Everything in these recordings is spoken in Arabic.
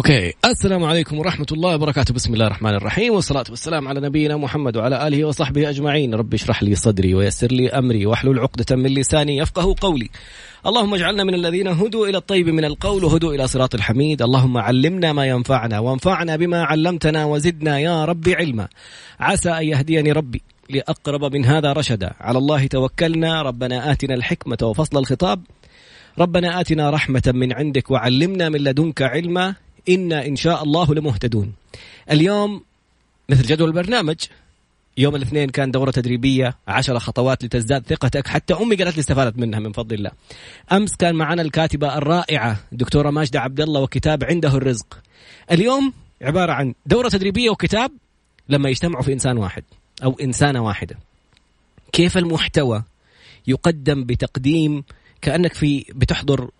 أوكي. السلام عليكم ورحمة الله وبركاته. بسم الله الرحمن الرحيم. والصلاة والسلام على نبينا محمد وعلى آله وصحبه أجمعين. رب اشرح لي صدري ويسر لي أمري واحلل عقدة من لساني يفقه قولي. اللهم اجعلنا من الذين هدوا إلى الطيب من القول وهدوا إلى صراط الحميد. اللهم علمنا ما ينفعنا وانفعنا بما علمتنا وزدنا يا رب علما. عسى أن يهديني ربي لأقرب من هذا رشدا. على الله توكلنا. ربنا آتنا الحكمة وفصل الخطاب. ربنا آتنا رحمة من عندك وعلمنا من لدنك علما. إنا إن شاء الله لمهتدون. اليوم مثل جدول البرنامج يوم الاثنين كان دورة تدريبية عشرة خطوات لتزداد ثقتك حتى أمي قالت لي استفادت منها من فضل الله. أمس كان معنا الكاتبة الرائعة الدكتورة ماجدة عبد الله وكتاب عنده الرزق. اليوم عبارة عن دورة تدريبية وكتاب لما يجتمعوا في إنسان واحد أو إنسانة واحدة. كيف المحتوى يقدم بتقديم كأنك في بتحضر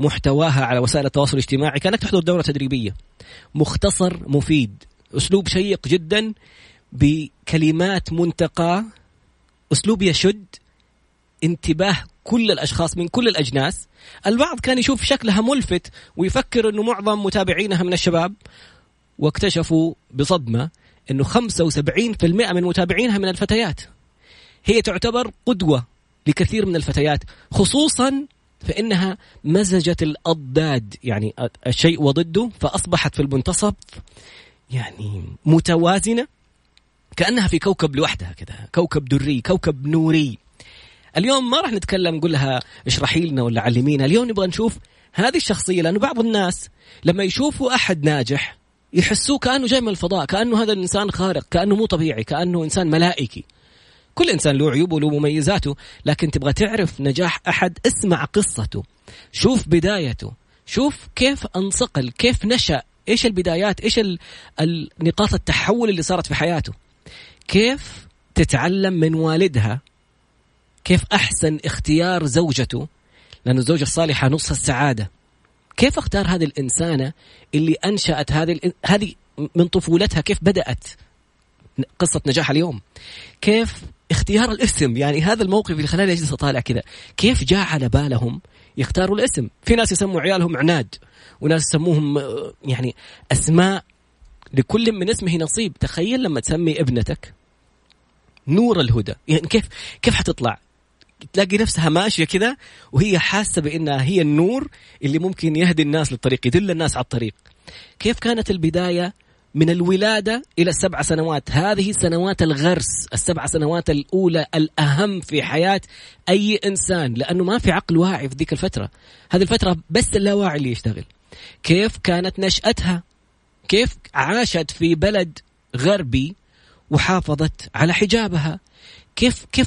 محتواها على وسائل التواصل الاجتماعي كأنك تحضر دورة تدريبية. مختصر مفيد. أسلوب شيق جدا بكلمات منتقاة. أسلوب يشد انتباه كل الأشخاص من كل الأجناس. البعض كان يشوف شكلها ملفت ويفكر إنه معظم متابعينها من الشباب. واكتشفوا بصدمة إنه 75% من متابعينها من الفتيات. هي تعتبر قدوة لكثير من الفتيات خصوصا فإنها مزجت الأضداد يعني الشيء وضده فأصبحت في المنتصف يعني متوازنة كأنها في كوكب لوحدها كذا كوكب دري كوكب نوري. اليوم ما راح نتكلم نقول لها اشرحي لنا ولا علمينا. اليوم نبغى نشوف هذه الشخصية لأنه بعض الناس لما يشوفوا أحد ناجح يحسوه كأنه جاي من الفضاء كأنه هذا الإنسان خارق كأنه مو طبيعي كأنه إنسان ملائكي. كل إنسان له عيوبه وله مميزاته لكن تبغى تعرف نجاح أحد اسمع قصته شوف بدايته شوف كيف انصقل كيف نشأ إيش البدايات إيش النقاط التحول اللي صارت في حياته. كيف تتعلم من والدها؟ كيف أحسن اختيار زوجته؟ لأن الزوجة الصالحة نص السعادة. كيف اختار هذه الإنسانة اللي أنشأت هذه هذه من طفولتها؟ كيف بدأت قصة نجاح اليوم؟ كيف اختيار الاسم. يعني هذا الموقف اللي خلاني أجلس أطالع كذا. كيف جاء على بالهم يختاروا الاسم؟ في ناس يسموا عيالهم عناد وناس يسموهم يعني أسماء لكل من اسمه نصيب. تخيل لما تسمي ابنتك نور الهدى. يعني كيف كيف حتطلع؟ تلاقي نفسها ماشية كذا وهي حاسة بإنها هي النور اللي ممكن يهدي الناس للطريق يدل الناس على الطريق. كيف كانت البداية من الولادة إلى السبع سنوات. هذه سنوات الغرس السبع سنوات الأولى الأهم في حياة أي إنسان لأنه ما في عقل واعي في ذيك الفترة. هذه الفترة بس اللاواعي اللي يشتغل. كيف كانت نشأتها؟ كيف عاشت في بلد غربي وحافظت على حجابها؟ كيف كيف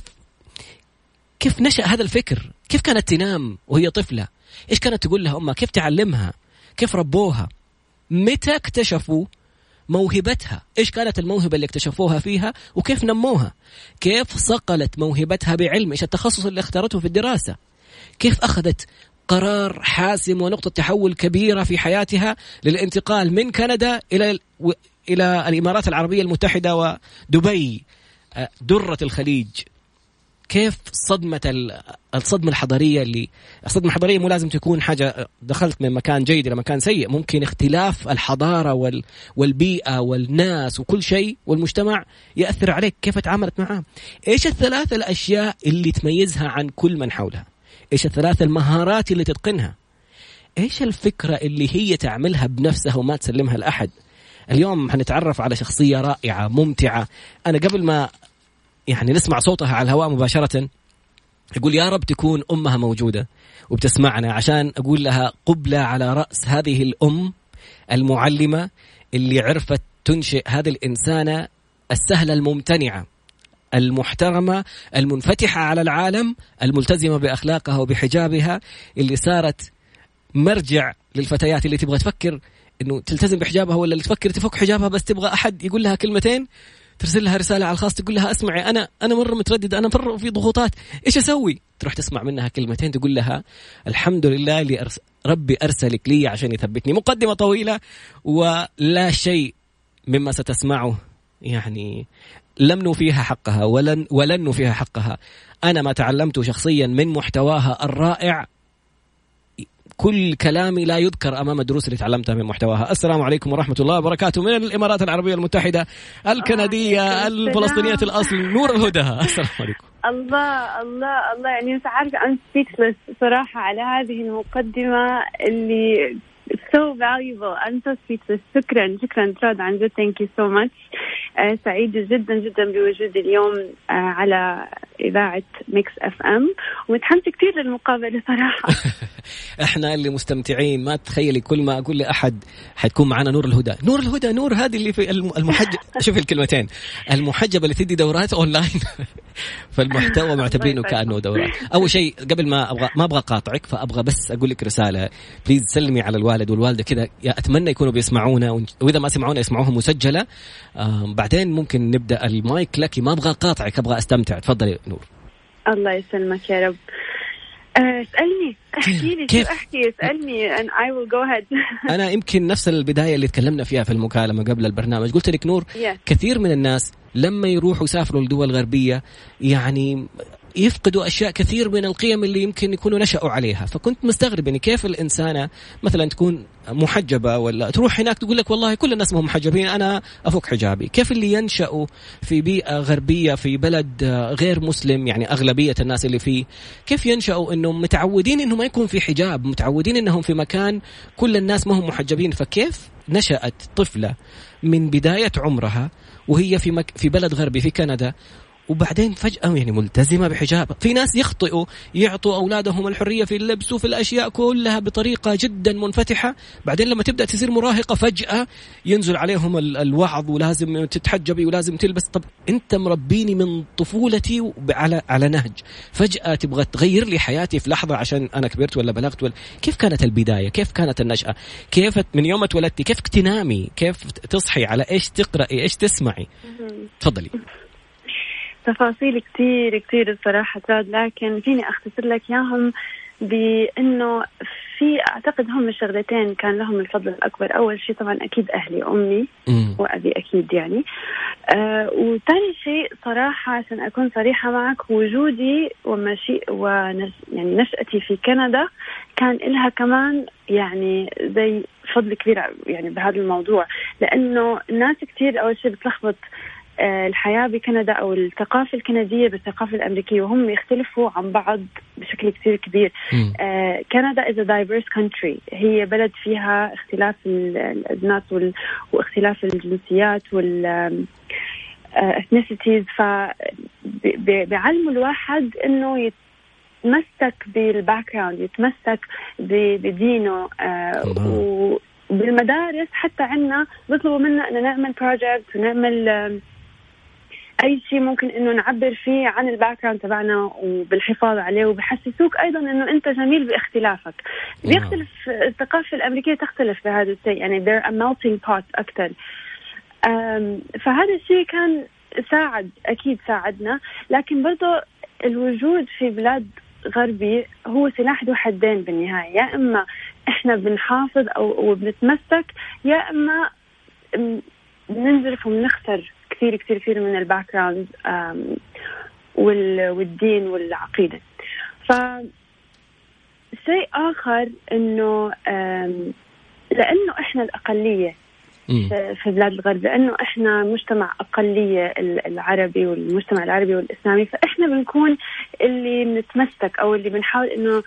كيف نشأ هذا الفكر؟ كيف كانت تنام وهي طفلة؟ إيش كانت تقول لها أمها؟ كيف تعلمها؟ كيف ربوها؟ متى اكتشفوا موهبتها. إيش كانت الموهبة اللي اكتشفوها فيها وكيف نموها؟ كيف صقلت موهبتها بعلم؟ إيش التخصص اللي اختارته في الدراسة؟ كيف أخذت قرار حاسم ونقطة تحول كبيرة في حياتها للانتقال من كندا إلى إلى الإمارات العربية المتحدة ودبي آه، درة الخليج. كيف صدمة الصدمة الحضارية اللي الصدمة الحضارية مو لازم تكون حاجة دخلت من مكان جيد إلى مكان سيء. ممكن اختلاف الحضارة وال والبيئة والناس وكل شيء والمجتمع يأثر عليك. كيف تعاملت معاه؟ إيش الثلاث الأشياء اللي تميزها عن كل من حولها؟ إيش الثلاث المهارات اللي تتقنها؟ إيش الفكرة اللي هي تعملها بنفسها وما تسلمها لأحد؟ اليوم حنتعرف على شخصية رائعة ممتعة. أنا قبل ما يعني نسمع صوتها على الهواء مباشرة. يقول يا رب تكون أمها موجودة وبتسمعنا عشان أقول لها قبلة على رأس هذه الأم المعلمة اللي عرفت تنشئ هذه الإنسانة السهلة الممتنعة المحترمة المنفتحة على العالم الملتزمة بأخلاقها وبحجابها اللي صارت مرجع للفتيات اللي تبغى تفكر إنه تلتزم بحجابها ولا اللي تفكر تفك حجابها بس تبغى أحد يقول لها كلمتين؟ ترسل لها رسالة على الخاص تقول لها اسمعي أنا أنا مرة مترددة أنا مرة في ضغوطات. إيش أسوي؟ تروح تسمع منها كلمتين تقول لها الحمد لله اللي أرس ربي أرسلك لي عشان يثبتني. مقدمة طويلة ولا شيء مما ستسمعه. يعني لم نوفيها حقها ولن ولن نوفيها حقها. أنا ما تعلمته شخصيا من محتواها الرائع. كل كلامي لا يذكر أمام الدروس اللي تعلمتها من محتواها. السلام عليكم ورحمة الله وبركاته. من الإمارات العربية المتحدة الكندية الفلسطينية الأصل نور الهدى. السلام عليكم. الله الله الله. يعني مش عارفه ام سبيكلس صراحة على هذه المقدمة اللي so valuable. I'm so speechless شكرا شكرا تراد عن جد thank you so much. آه سعيدة جدا جدا بوجودي اليوم آه على إذاعة ميكس اف ام ومتحمسة كثير للمقابلة صراحة. إحنا اللي مستمتعين. ما تخيلي كل ما أقول لأحد حتكون معنا نور الهدى. نور الهدى نور هذه اللي في المحجب. شوف الكلمتين. المحجبة اللي تدي دورات أونلاين. فالمحتوى معتبرينه كأنه دورات. أول شيء قبل ما أبغى ما أبغى قاطعك فأبغى بس أقول لك رسالة. بليز سلمي على الوالد والوالدة كذا أتمنى يكونوا بيسمعونا وإذا ما سمعونا يسمعوها مسجلة. بعدين ممكن نبدأ المايك لك ما أبغى أقاطعك أبغى أستمتع. تفضلي نور. الله يسلمك يا رب. آه، اسألني احكي لي كيف؟ أحكي؟ اسألني and I will go ahead. أنا يمكن نفس البداية اللي تكلمنا فيها في المكالمة قبل البرنامج. قلت لك نور yeah. كثير من الناس لما يروحوا يسافروا لدول غربية يعني يفقدوا أشياء كثير من القيم اللي يمكن يكونوا نشأوا عليها. فكنت مستغرب يعني كيف الإنسانة مثلا تكون محجبة ولا تروح هناك تقول لك والله كل الناس هم محجبين أنا أفك حجابي. كيف اللي ينشأوا في بيئة غربية في بلد غير مسلم يعني أغلبية الناس اللي فيه كيف ينشأوا إنهم متعودين انه ما يكون في حجاب متعودين إنهم في مكان كل الناس ما هم محجبين؟ فكيف نشأت طفلة من بداية عمرها وهي في مك... في بلد غربي في كندا وبعدين فجأة يعني ملتزمة بحجاب. في ناس يخطئوا يعطوا أولادهم الحرية في اللبس وفي الأشياء كلها بطريقة جدا منفتحة. بعدين لما تبدأ تصير مراهقة فجأة ينزل عليهم الوعظ ولازم تتحجبي ولازم تلبس. طب أنت مربيني من طفولتي على على نهج. فجأة تبغى تغير لي حياتي في لحظة عشان أنا كبرت ولا بلغت ولا كيف كانت البداية؟ كيف كانت النشأة؟ كيف من يوم اتولدتي كيف تنامي كيف تصحي على إيش تقرأي؟ إيش تسمعي؟ تفضلي. تفاصيل كثير كثير الصراحة زاد لكن فيني أختصر لك إياهم بأنه في أعتقد هم شغلتين كان لهم الفضل الأكبر. أول شيء طبعا أكيد أهلي أمي وأبي أكيد يعني. آه وثاني شيء صراحة عشان أكون صريحة معك وجودي ومشي ونش يعني نشأتي في كندا كان لها كمان يعني زي فضل كبير يعني بهذا الموضوع. لأنه الناس كثير أول شيء بتلخبط الحياة بكندا أو الثقافة الكندية بالثقافة الأمريكية وهم يختلفوا عن بعض بشكل كثير كبير. آه كندا is a diverse country. هي بلد فيها اختلاف الأجناس واختلاف الجنسيات وال ethnicities. فبيعلموا الواحد إنه يتمسك بال background يتمسك بدينه آه وبالمدارس حتى عندنا بيطلبوا منا إنه نعمل project ونعمل أي شيء ممكن إنه نعبر فيه عن ال background تبعنا وبالحفاظ عليه وبحسسوك أيضا إنه أنت جميل باختلافك. نعم. بيختلف الثقافة الأمريكية تختلف بهذا الشيء يعني they're a melting pot أكثر. فهذا الشيء كان ساعد أكيد ساعدنا لكن برضه الوجود في بلاد غربي هو سلاح ذو حدين بالنهاية. يا إما إحنا بنحافظ أو وبنتمسك يا إما بننزلق وبنخسر كثير كثير كثير من ال background والدين والعقيدة. ف شيء آخر إنه لأنه إحنا الأقلية في بلاد الغرب لأنه إحنا مجتمع أقلية العربي والمجتمع العربي والإسلامي فإحنا بنكون اللي بنتمسك أو اللي بنحاول إنه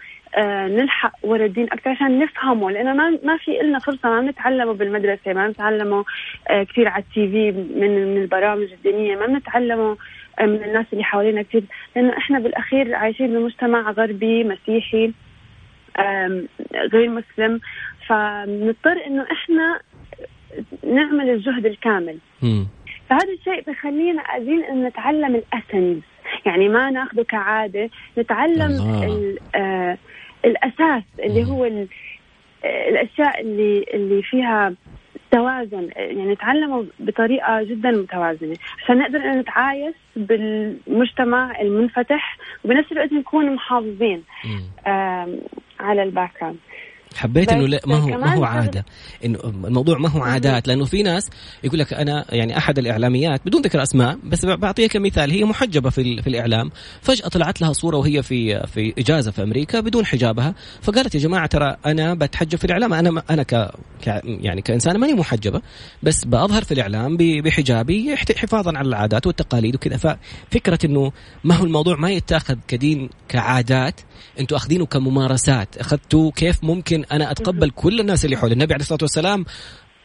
نلحق ورا الدين أكثر عشان نفهمه لأنه ما ما في لنا فرصة ما بنتعلمه بالمدرسة ما بنتعلمه آه كثير على التي في من من البرامج الدينية ما بنتعلمه آه من الناس اللي حوالينا كثير لأنه إحنا بالأخير عايشين بمجتمع غربي مسيحي غير مسلم فبنضطر إنه إحنا نعمل الجهد الكامل. فهذا الشيء بخلينا قادرين ان نتعلم ال essence يعني ما ناخذه كعادة نتعلم آه الأساس اللي هو الأشياء اللي اللي فيها توازن. يعني نتعلمه بطريقة جدا متوازنة. عشان نقدر ان نتعايش بالمجتمع المنفتح وبنفس الوقت نكون محافظين على ال background. حبيت إنه لا ما هو ما هو عادة. إنه الموضوع ما هو عادات لأنه في ناس يقول لك أنا يعني أحد الإعلاميات بدون ذكر أسماء بس بعطيك مثال هي محجبة في في الإعلام فجأة طلعت لها صورة وهي في في إجازة في أمريكا بدون حجابها فقالت يا جماعة ترى أنا بتحجب في الإعلام أنا أنا ك يعني كإنسانة ماني محجبة بس بظهر في الإعلام بحجابي حفاظا على العادات والتقاليد وكذا. ففكرة إنه ما هو الموضوع ما يتاخذ كدين كعادات أنتم أخذينه كممارسات اخذتوا كيف ممكن أنا أتقبل كل الناس اللي حول النبي عليه الصلاة والسلام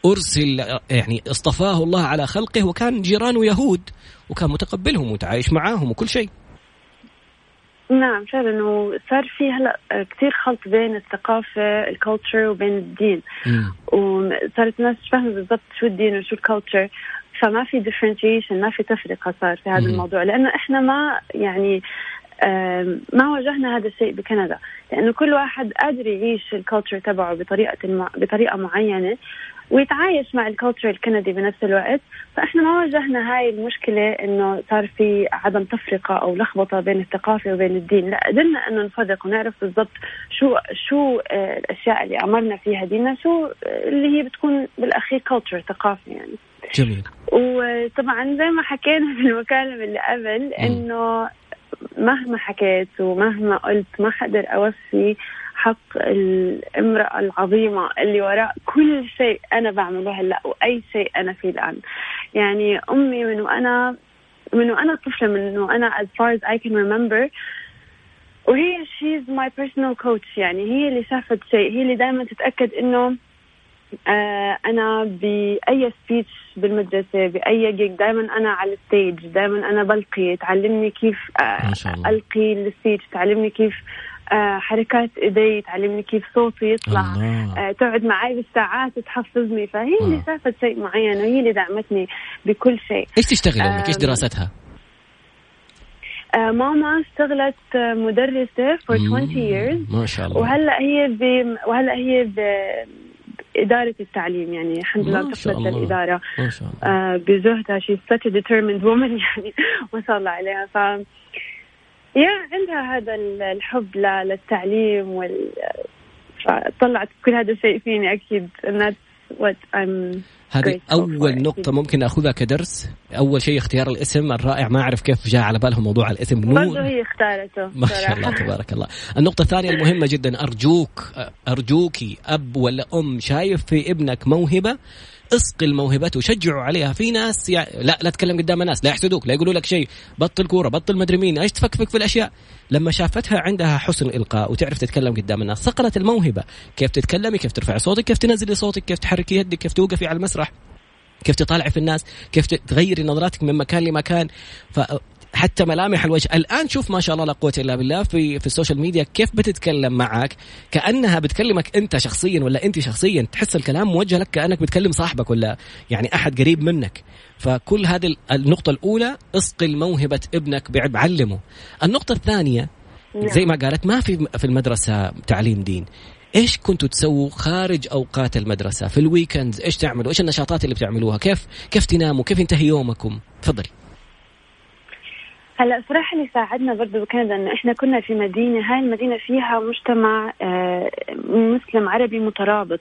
أرسل يعني اصطفاه الله على خلقه وكان جيرانه يهود وكان متقبلهم ومتعايش معاهم وكل شيء. نعم فعلا. وصار في هلا كثير خلط بين الثقافة ال culture وبين الدين. وصارت الناس فاهمة بالضبط شو الدين وشو ال culture فما في differentiation ما في تفرقة صار في هذا الموضوع. لأنه إحنا ما يعني ما واجهنا هذا الشيء بكندا لأنه كل واحد قادر يعيش ال culture تبعه بطريقة بطريقة معينة ويتعايش مع ال culture الكندي بنفس الوقت. فإحنا ما واجهنا هاي المشكلة إنه صار في عدم تفرقة أو لخبطة بين الثقافة وبين الدين. لا قدرنا إنه نفرق ونعرف بالضبط شو شو آه، الأشياء اللي أمرنا فيها ديننا شو اللي هي بتكون بالأخير culture ثقافة يعني. جميل. وطبعا زي ما حكينا في المكالمة اللي قبل إنه مهما حكيت ومهما قلت ما حقدر أوفي حق الامرأة العظيمة اللي وراء كل شيء أنا بعمله هلأ وأي شيء أنا فيه الآن. يعني أمي من وأنا من وأنا طفلة من وأنا as far as I can remember وهي she's my personal coach يعني هي اللي شافت شيء هي اللي دائما تتأكد إنه أنا بأي speech بالمدرسة بأي gig دائما أنا على ال stage دائما أنا بلقي تعلمني كيف آه. ألقي السبيتش تعلمني كيف آه حركات إيدي تعلمني كيف صوتي يطلع آه تقعد معي بالساعات تحفظني فهي اللي آه. شافت شيء معين وهي اللي دعمتني بكل شيء إيش تشتغل أمك؟ إيش دراستها؟ آه ماما اشتغلت مدرسة for 20 years ما شاء الله وهلأ هي ب... وهلأ هي ب... إدارة التعليم يعني الحمد لله انتقلت للإدارة ما شاء الله. آه بزهدها شي such a determined woman يعني ما شاء الله عليها. ف يا عندها هذا الحب للتعليم وال فطلعت كل هذا الشيء فيني أكيد. And that's what I'm هذه أول نقطة ممكن ناخذها كدرس. أول شيء اختيار الاسم الرائع. ما أعرف كيف جاء على بالهم موضوع الاسم. نور برضه هي اختارته ما شاء الله تبارك الله. النقطة الثانية المهمة جدا. أرجوك أرجوكي أب ولا أم شايف في ابنك موهبة؟ اصقل موهبته شجعوا عليها. في ناس يعني لا لا تتكلم قدام الناس لا يحسدوك لا يقولوا لك شيء. بطل كورة بطل مدري مين إيش تفكفك في الأشياء؟ لما شافتها عندها حسن إلقاء وتعرف تتكلم قدام الناس صقلت الموهبة. كيف تتكلمي؟ كيف ترفعي صوتك؟ كيف تنزلي صوتك؟ كيف تحركي يدك؟ كيف توقفي على المسرح؟ كيف تطالعي في الناس؟ كيف تغيري نظراتك من مكان لمكان؟ حتى ملامح الوجه. الآن شوف ما شاء الله لا قوة إلا بالله في في ال social media كيف بتتكلم معك كأنها بتكلمك أنت شخصيا ولا أنت شخصيا تحس الكلام موجه لك كأنك بتكلم صاحبك ولا يعني أحد قريب منك. فكل هذه النقطة الأولى اسقل موهبه ابنك بعلمه النقطة الثانية نعم. زي ما قالت ما في في المدرسة تعليم دين. إيش كنتوا تسووا خارج أوقات المدرسة؟ في الويكند إيش تعملوا؟ إيش النشاطات اللي بتعملوها؟ كيف كيف تناموا؟ كيف ينتهي يومكم؟ تفضلي. هلا صراحة اللي ساعدنا برضه بكندا انه إحنا كنا في مدينة هاي المدينة فيها مجتمع آه، مسلم عربي مترابط.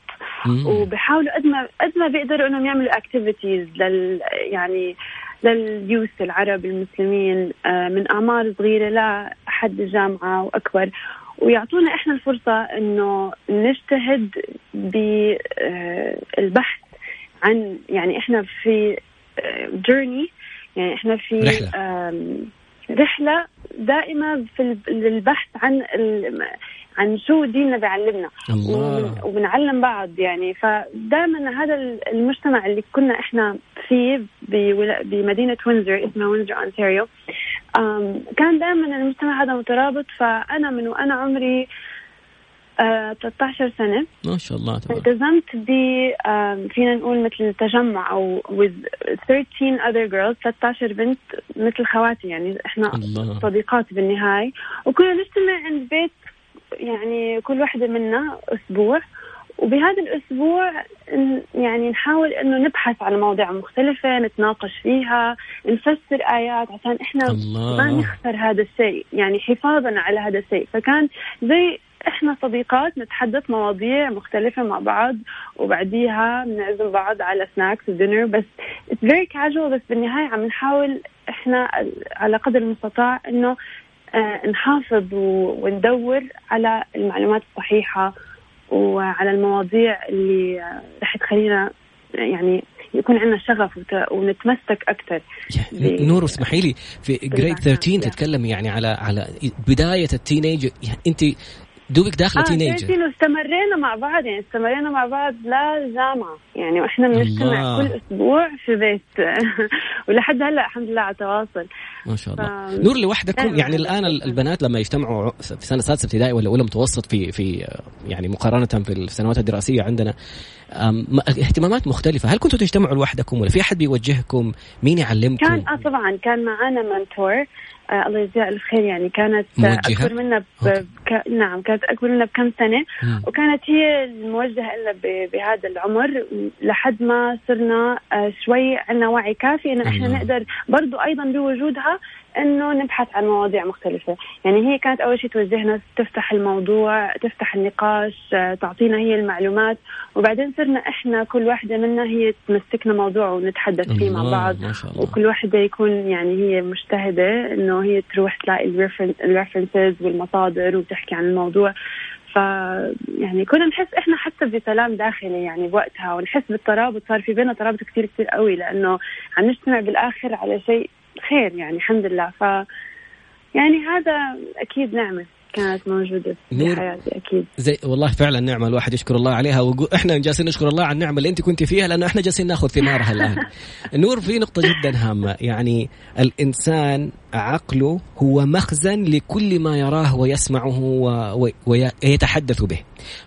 وبحاولوا قد ما قد ما بيقدروا إنهم يعملوا اكتيفيتيز لل يعني لليوث العرب المسلمين آه، من أعمار صغيرة لحد الجامعة واكبر ويعطونا إحنا الفرصة إنه نجتهد بالبحث عن يعني إحنا في جيرني آه، يعني إحنا في رحلة. رحلة دائمة في البحث عن عن شو ديننا بيعلمنا. وبنعلم بعض يعني. فدائما هذا المجتمع اللي كنا إحنا فيه بمدينة وينزر اسمها وينزر أونتاريو. كان دائما المجتمع هذا مترابط. فأنا من وأنا عمري 13 آه، سنة. ما شاء الله تبارك. التزمت ب فينا نقول مثل تجمع أو with 13 other girls 13 بنت مثل خواتي يعني إحنا الله. صديقات بالنهاية. وكنا نجتمع عند بيت يعني كل واحدة منا أسبوع. وبهذا الأسبوع يعني نحاول إنه نبحث عن مواضيع مختلفة نتناقش فيها نفسر آيات عشان إحنا الله. ما نخسر هذا الشيء يعني حفاظا على هذا الشيء. فكان زي إحنا صديقات نتحدث مواضيع مختلفة مع بعض وبعديها بنعزم بعض على سناكس ودينر بس it's very casual بس بالنهاية عم نحاول إحنا على قدر المستطاع إنه آه نحافظ وندور على المعلومات الصحيحة وعلى المواضيع اللي آه، رح تخلينا يعني يكون عندنا شغف ونتمسك أكثر نور اسمحي لي في grade 13 تتكلم يعني على على بداية ال teenage يعني أنت دوبك داخلة آه teenager استمرينا مع بعض يعني استمرينا مع بعض للجامعة يعني وإحنا بنجتمع كل أسبوع في بيت. ولحد هلأ الحمد لله على تواصل ما شاء الله. ف... نور لوحدكم يعني الآن البنات لما يجتمعوا في سنة سادسة ابتدائي ولا اولى متوسط في في يعني مقارنة في السنوات الدراسية عندنا اهتمامات مختلفة. هل كنتوا تجتمعوا لوحدكم ولا في أحد بيوجهكم؟ مين يعلمكم؟ كان آه طبعا كان معنا منتور. آه الله يجزاها الخير يعني كانت موجهة؟ أكبر منا بك... نعم كانت أكبر منا بكم سنة. مم. وكانت هي الموجهة لنا ب... بهذا العمر. لحد ما صرنا آه شوي عندنا وعي كافي انه إحنا نقدر برضو أيضا بوجودها إنه نبحث عن مواضيع مختلفة، يعني هي كانت أول شيء توجهنا تفتح الموضوع، تفتح النقاش، تعطينا هي المعلومات، وبعدين صرنا إحنا كل واحدة منا هي تمسكنا موضوع ونتحدث فيه مع بعض. وكل واحدة يكون يعني هي مجتهدة إنه هي تروح تلاقي الريفرنسز والمصادر وتحكي عن الموضوع. ف يعني كنا نحس إحنا حتى بسلام داخلي يعني بوقتها ونحس بالترابط صار في بيننا ترابط كثير كثير قوي لأنه عم نجتمع بالآخر على شيء خير يعني الحمد لله. ف يعني هذا أكيد نعمة كانت موجودة في حياتي أكيد. زي والله فعلا نعمة الواحد يشكر الله عليها. وإحنا جالسين نشكر الله على النعمة اللي أنت كنت فيها لأنه إحنا جالسين نأخذ ثمارها الآن. نور في نقطة جدا هامة. يعني الإنسان عقله هو مخزن لكل ما يراه ويسمعه ويتحدث به.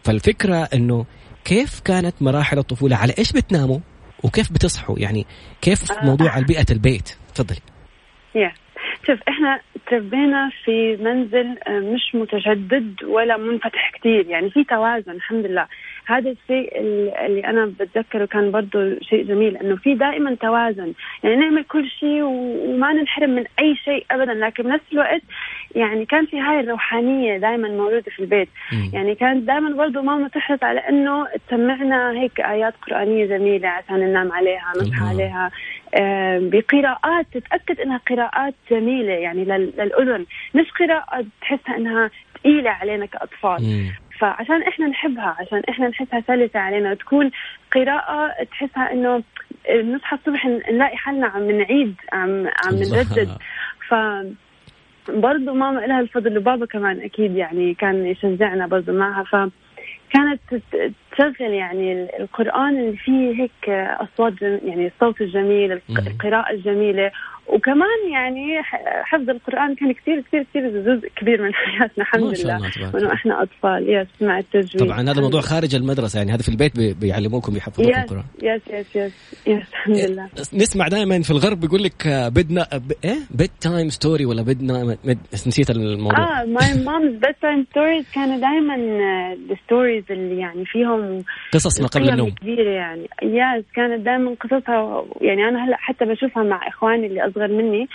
فالفكرة أنه كيف كانت مراحل الطفولة؟ على إيش بتناموا؟ وكيف بتصحوا؟ يعني كيف آه. موضوع البيئة البيت؟ تفضلي. Yeah. شوف إحنا تربينا في منزل آه، مش متجدد ولا منفتح كثير يعني في توازن الحمد لله هذا الشيء اللي أنا بتذكره كان برضه شيء جميل إنه في دائما توازن. يعني نعمل كل شيء وما ننحرم من أي شيء ابدا لكن بنفس الوقت يعني كان في هاي الروحانية دائما موجودة في البيت. م. يعني كانت دائما برضه ماما تحرص على إنه تسمعنا هيك آيات قرآنية جميلة عشان ننام عليها نصحى عليها. بقراءات تتأكد إنها قراءات جميلة يعني للأذن. مش قراءة تحسها إنها ثقيله علينا كأطفال. فعشان إحنا نحبها عشان إحنا نحسها سلسة علينا. تكون قراءة تحسها إنه نصحى الصبح نلاقي حالنا عم نعيد عم عم نردد ف برضه ماما لها الفضل وبابا كمان أكيد يعني كان يشجعنا برضه معها. ف كانت تشغل يعني القرآن اللي فيه هيك أصوات يعني الصوت الجميل القراءة الجميلة. وكمان يعني حفظ القرآن كان كثير كثير كثير جزء كبير من حياتنا الحمد لله. وانه إحنا أطفال. yes مع التجويد. طبعا هذا موضوع خارج المدرسة يعني هذا في البيت بيعلموكم يحفظوكم القرآن. yes yes yes yes الحمد إيه، لله. نسمع دائما في الغرب بيقول لك بدنا إيه؟ bedtime story ولا بدنا نسيت الموضوع. آه my mom's bedtime stories كانوا دائما ال stories اللي يعني فيهم قصص ما قبل النوم. كبيرة يعني. yes كانت دائما قصصها يعني أنا هلأ حتى بشوفها مع إخواني اللي أصغر مني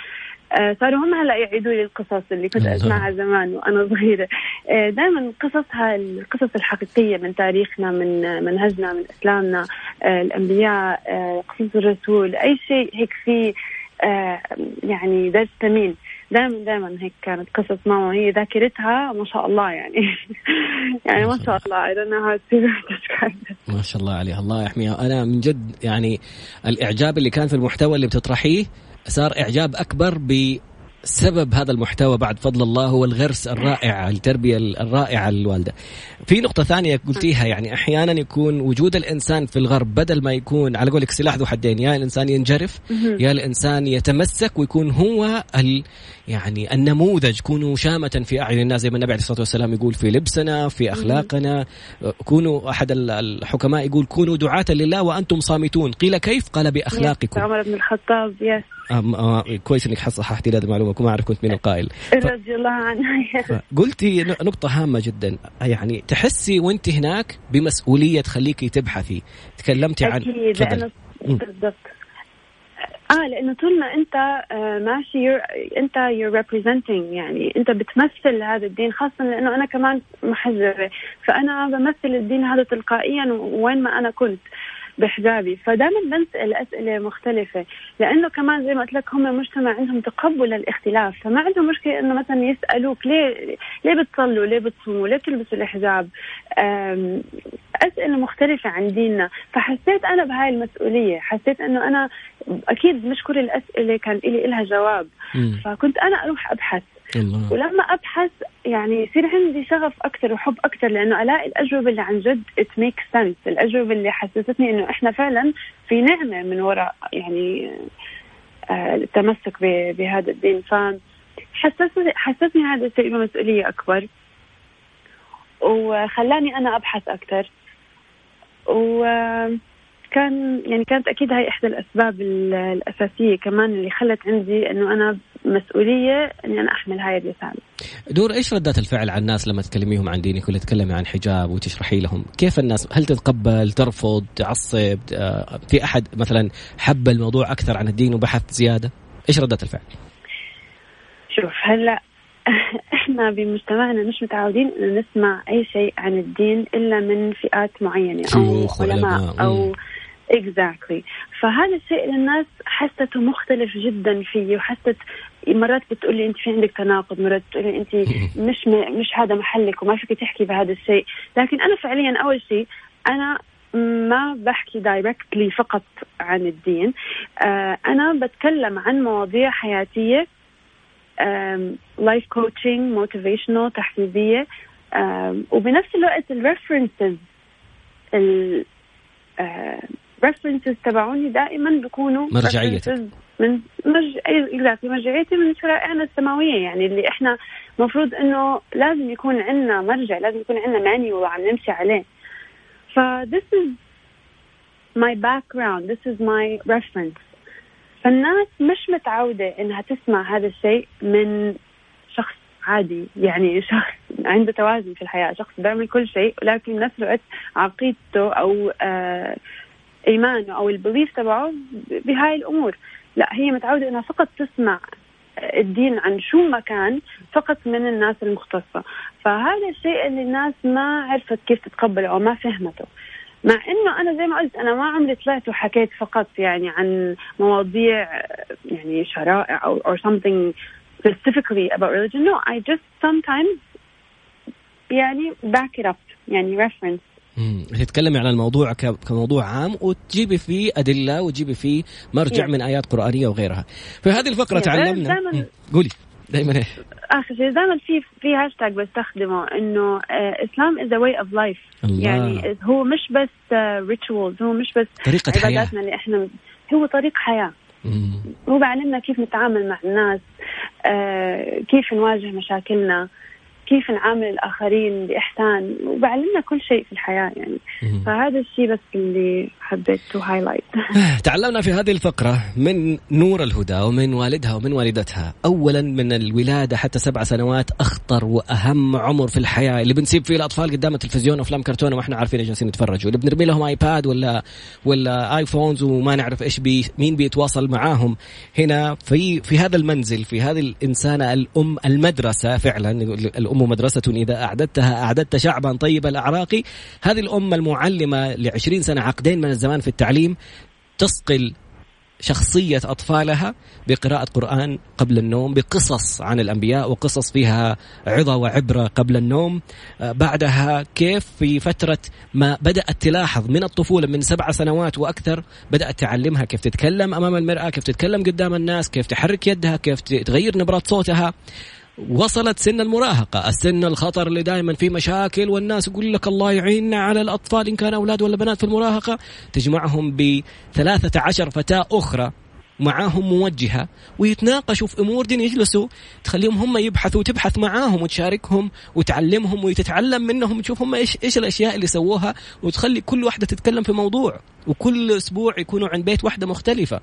آه، صاروا هم هلأ يعيدوا لي القصص اللي كنت أسمعها زمان وأنا صغيرة. آه، دائما قصصها القصص الحقيقية من تاريخنا من منهجنا من إسلامنا آه، الأنبياء قصص الرسول أي شيء هيك فيه يعني درس ثمين. دائما دائما هيك كانت قصص ماما هي ذاكرتها ما شاء الله يعني. يعني ما شاء الله I ما شاء الله عليها الله يحميها. أنا من جد يعني الإعجاب اللي كان في المحتوى اللي بتطرحيه صار إعجاب أكبر بسبب هذا المحتوى بعد فضل الله هو الغرس الرائع التربية الرائعة للوالدة. في نقطة ثانية قلتيها يعني أحيانا يكون وجود الإنسان في الغرب بدل ما يكون على قولك سلاح ذو حدين يا الإنسان ينجرف يا الإنسان يتمسك ويكون هو ال يعني النموذج. كونوا شامة في أعين الناس زي ما النبي عليه الصلاة والسلام يقول في لبسنا في أخلاقنا. كونوا أحد الحكماء يقول كونوا دعاة لله وأنتم صامتون. قيل كيف؟ قال بأخلاقكم. عمر بن الخطاب يس آه كويس إنك صححتي هذه المعلومة. ما أعرف كنت من القائل. رضي الله قلتي نقطة هامة جدا. يعني تحسي وأنت هناك بمسؤولية تخليكي تبحثي. تكلمتي عن أكيد بالضبط. آه لأنه طول ما أنت آه ماشي you're أنت you're representing يعني أنت بتمثل هذا الدين خاصة لأنه أنا كمان محجبه فأنا بمثل الدين هذا تلقائيا وين ما أنا كنت. بحجابي. فدائما بنسأل أسئلة مختلفة لأنه كمان زي ما قلت لك هم مجتمع عندهم تقبل للاختلاف فما عندهم مشكلة إنه مثلا يسألوك ليه ليه بتصلوا ليه بتصوموا ليه بتلبسوا الحجاب؟ أسئلة مختلفة عن ديننا. فحسيت أنا بهاي المسؤولية حسيت إنه أنا أكيد مش كل الأسئلة كان لي لها جواب. فكنت أنا أروح أبحث. الله. ولما أبحث يعني يصير عندي شغف أكثر وحب أكثر لأنه ألاقي الأجوبة اللي عن جد it make sense الأجوبة اللي حسستني إنه إحنا فعلا في نعمة من وراء يعني آه التمسك بهذا الدين. ف حسسني حسسني هذا الشيء بمسؤولية أكبر وخلاني أنا أبحث أكثر و كان يعني كانت أكيد هاي إحدى الأسباب الأساسية كمان اللي خلت عندي إنه أنا مسؤولية إني أنا أحمل هاي الرسالة. دور إيش ردات الفعل على الناس لما تكلميهم عن دينك ولا تتكلمي عن حجاب وتشرحي لهم؟ كيف الناس هل تتقبل، ترفض، تعصب؟ آه، في أحد مثلا حب الموضوع أكثر عن الدين وبحث زيادة؟ إيش ردات الفعل؟ شوف هلأ إحنا بمجتمعنا مش متعودين ان نسمع أي شيء عن الدين إلا من فئات معينة أو علماء أو اكزاكتلي exactly. فهذا الشيء للناس حسته مختلف جدا فيه وحست مرات بتقول لي أنت في عندك تناقض مرات بتقول لي أنت مش م... مش هذا محلك وما فيك تحكي بهذا الشيء. لكن أنا فعليا أول شيء أنا ما بحكي directly فقط عن الدين. آه أنا بتكلم عن مواضيع حياتية life coaching motivational تحفيزية. وبنفس الوقت ال references references تبعوني دائما بيكونوا مرجعيتك. من مرج... exactly مرجعيتي من شرائعنا السماوية يعني اللي إحنا المفروض إنه لازم يكون عندنا مرجع لازم يكون عندنا manual وعم نمشي عليه. ف this is my background this is my reference. فالناس مش متعودة إنها تسمع هذا الشيء من شخص عادي يعني شخص عنده توازن في الحياة شخص بيعمل كل شيء ولكن بنفس الوقت عقيدته أو آه ايمانه أو البليف تبعه بهاي الأمور. لا هي متعودة إنها فقط تسمع الدين عن شو ما كان فقط من الناس المختصة. فهذا الشيء اللي الناس ما عرفت كيف تتقبله أو ما فهمته. مع إنه أنا زي ما قلت أنا ما عمري طلعت وحكيت فقط يعني عن مواضيع يعني شرائع أو or something specifically about religion. No I just sometimes يعني back it up يعني reference تتكلمي عن الموضوع كموضوع عام وتجيبي فيه أدلة وتجيبي فيه مرجع yeah. من آيات قرآنية وغيرها. في هذه الفقرة. تعلمنا قولي. دائما إيش اخر شيء دائما في في هاشتاج بستخدمه إنه إسلام is way of life يعني هو مش بس rituals هو مش بس طريقة عباداتنا اللي إحنا هو طريق حياة. هو بيعلمنا كيف نتعامل مع الناس آه كيف نواجه مشاكلنا. كيف نعامل الآخرين بإحسان وبعلمنا كل شيء في الحياة يعني. فهذا الشيء بس اللي حبيت to highlight تعلمنا في هذه الفقرة من نور الهدى ومن والدها ومن والدتها. اولا من الولادة حتى سبع سنوات أخطر وأهم عمر في الحياة اللي بنسيب فيه الأطفال قدام التلفزيون وأفلام كرتون وإحنا عارفين جالسين نتفرج. واللي بنرمي لهم iPad ولا ولا iPhones وما نعرف إيش بي مين بيتواصل معاهم. هنا في في هذا المنزل في هذه الإنسانة الأم المدرسة فعلا الأم الأم مدرسة إذا أعددتها أعددت شعبا طيب الأعراق. هذه الأمة المعلمة لعشرين سنة عقدين من الزمان في التعليم تصقل شخصية أطفالها بقراءة قرآن قبل النوم بقصص عن الأنبياء وقصص فيها عظة وعبرة قبل النوم. آه، بعدها كيف في فترة ما بدأت تلاحظ من الطفولة من سبع سنوات وأكثر بدأت تعلمها كيف تتكلم أمام المرأة كيف تتكلم قدام الناس كيف تحرك يدها كيف تغير نبرة صوتها. وصلت سن المراهقة. السن الخطر اللي دائما فيه مشاكل والناس يقول لك الله يعيننا على الأطفال إن كان أولاد ولا بنات في المراهقة. تجمعهم بثلاثة عشر فتاة أخرى معاهم موجهة ويتناقشوا في أمور دين يجلسوا تخليهم هم يبحثوا وتبحث معاهم وتشاركهم وتعلمهم وتتعلم منهم تشوف هم إيش إيش الأشياء اللي سووها وتخلي كل واحدة تتكلم في موضوع وكل أسبوع يكونوا عند بيت واحدة مختلفة.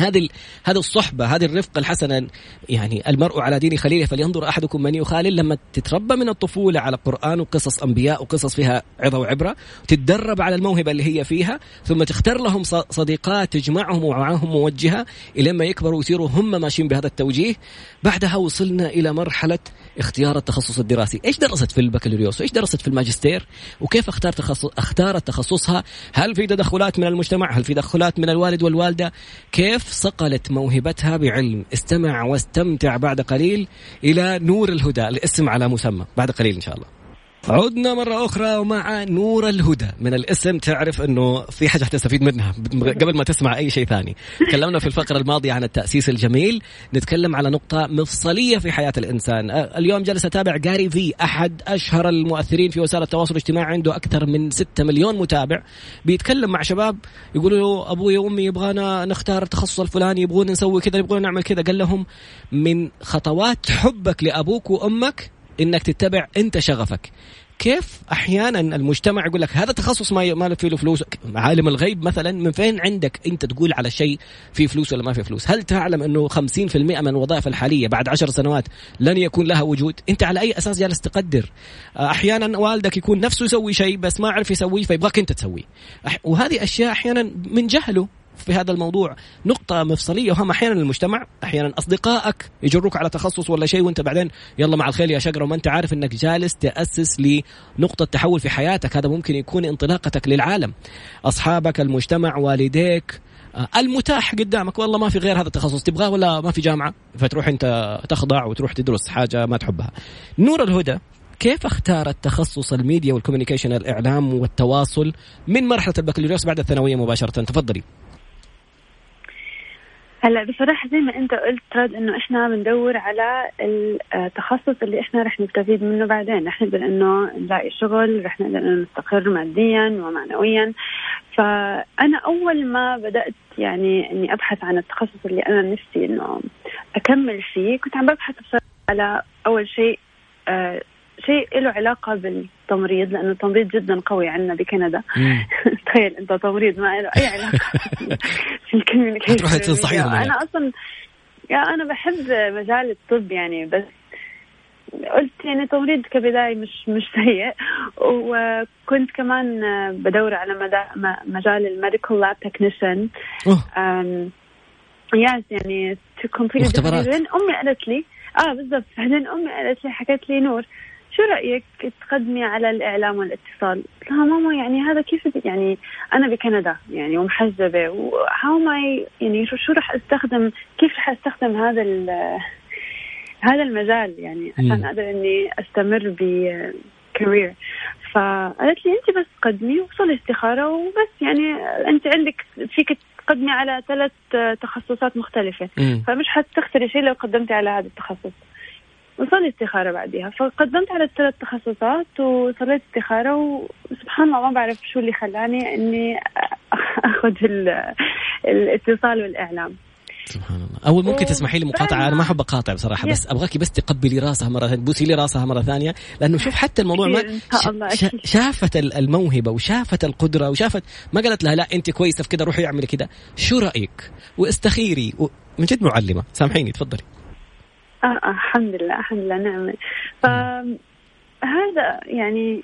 هذه هذه الصحبة هذه الرفقة الحسنة يعني المرء على دين خليله فلينظر أحدكم من يخالل. لما تتربى من الطفولة على قرآن وقصص أنبياء وقصص فيها عظة وعبرة وتتدرب على الموهبة اللي هي فيها ثم تختار لهم صديقات تجمعهم ومعهم موجهة إلى ما يكبروا ويصيروا هم ماشيين بهذا التوجيه. بعدها وصلنا إلى مرحلة اختيار التخصص الدراسي. إيش درست في البكالوريوس؟ وإيش درست في الماجستير؟ وكيف اختار تخصص اختارت تخصصها؟ هل في تدخلات من المجتمع؟ هل في تدخلات من الوالد والوالدة؟ كيف صقلت موهبتها بعلم؟ استمع واستمتع بعد قليل إلى نور الهدى. الاسم على مسمى. بعد قليل إن شاء الله. عدنا مرة أخرى ومع نور الهدى. من الاسم تعرف أنه في حاجة حتستفيد منها قبل ما تسمع أي شيء ثاني. تكلمنا في الفقرة الماضية عن التأسيس الجميل. نتكلم على نقطة مفصلية في حياة الإنسان. اليوم جالس أتابع جاري في أحد أشهر المؤثرين في وسائل التواصل الاجتماعي عنده أكثر من 6 مليون متابع. بيتكلم مع شباب يقولوا له أبوي وأمي يبغانا نختار التخصص الفلاني يبغون نسوي كذا يبغون نعمل كذا. قال لهم من خطوات حبك لأبوك وأمك إنك تتبع أنت شغفك. كيف أحيانا المجتمع يقول لك هذا تخصص ما ما فيه له فلوس؟ عالم الغيب مثلا من فين عندك أنت تقول على شيء فيه فلوس ولا ما فيه فلوس؟ هل تعلم أنه 50% من الوظائف الحالية بعد عشر سنوات لن يكون لها وجود؟ أنت على أي أساس جالس تقدر؟ أحيانا والدك يكون نفسه يسوي شيء بس ما عرف يسويه فيبغاك أنت تسويه. وهذه أشياء أحيانا من جهله. في هذا الموضوع نقطة مفصلية وهم أحيانا المجتمع أحيانا أصدقائك يجروك على تخصص ولا شيء وأنت بعدين يلا مع الخير يا شقرة وما أنت عارف أنك جالس تأسس لنقطة تحول في حياتك. هذا ممكن يكون انطلاقتك للعالم. أصحابك المجتمع والديك آه، المتاح قدامك. والله ما في غير هذا التخصص. تبغاه ولا ما في جامعة؟ فتروح أنت تخضع وتروح تدرس حاجة ما تحبها. نور الهدى كيف اختارت تخصص ال media وال communication الإعلام والتواصل من مرحلة البكالوريوس بعد الثانوية مباشرة؟ تفضلي. هلا بصراحة زي ما أنت قلت رائد إنه إحنا بندور على التخصص اللي إحنا رح نستفيد منه بعدين، رح نقدر إنه نلاقي شغل، رح نقدر إنه نستقر ماديا ومعنويا. فأنا أول ما بدأت يعني إني أبحث عن التخصص اللي أنا نفسي إنه أكمل فيه، كنت عم ببحث بصراحة على أول شيء آه شيء له علاقة بالتمريض لأنه التمريض جدا قوي عندنا بكندا. تخيل أنت تمريض ما له أي علاقة. في ال communication تروح تنصحيهم أنا أصلا يا أنا بحب مجال الطب يعني بس قلت يعني تمريض كبداية مش مش سيء. وكنت كمان بدور على مجال ال medical lab technician. yes يعني to complete أمي قالت لي آه بالضبط. بعدين أمي قالت لي حكت لي نور شو رأيك تقدمي على الإعلام والاتصال؟ قلت لها ماما يعني هذا كيف يعني أنا بكندا يعني ومحجبة و how am I يعني شو رح أستخدم كيف رح أستخدم هذا هذا المجال؟ يعني عشان أقدر إني أستمر ب career فقالت لي أنت بس قدمي وصلي استخارة وبس يعني أنت عندك فيك تقدمي على ثلاث تخصصات مختلفة. فمش حتخسري شيء لو قدمتي على هذا التخصص. وصلي استخارة بعدها فقدمت على الثلاث تخصصات وصليت استخارة وسبحان الله ما بعرف شو اللي خلاني إني أخذ الاتصال والإعلام. سبحان الله. أول ممكن تسمحي لي مقاطعة؟ أنا ما أحب أقاطع بصراحة بس أبغاكي بس تقبلي راسها مرة ثانية تبوسي لي راسها مرة ثانية لأنه شوف حتى الموضوع ما شافت الموهبة وشافت القدرة وشافت ما قالت لها لا أنت كويسة في كذا روحي اعملي كذا. شو رأيك؟ واستخيري من جد معلمة سامحيني تفضلي. آه, آه الحمد لله الحمد لله نعم فهذا يعني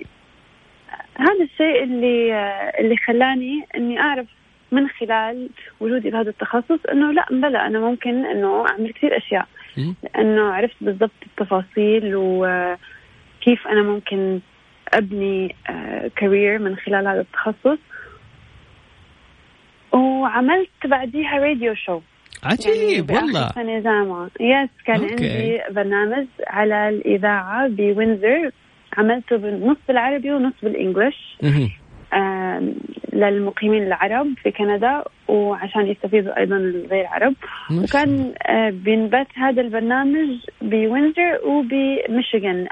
هذا الشيء اللي اللي خلاني إني أعرف من خلال وجودي بهذا التخصص إنه لا بلى أنا ممكن إنه أعمل كثير أشياء. لأنه عرفت بالضبط التفاصيل وكيف أنا ممكن أبني career آه، من خلال هذا التخصص. وعملت بعديها radio show عجيب يعني والله. سنة جامعة yes كان okay. عندي برنامج على الإذاعة بوينزر عملته بنص بالعربي ونص بال English. للمقيمين العرب في كندا وعشان يستفيدوا أيضا الغير عرب. وكان آه بينبث هذا البرنامج بوينزر وبميشيغان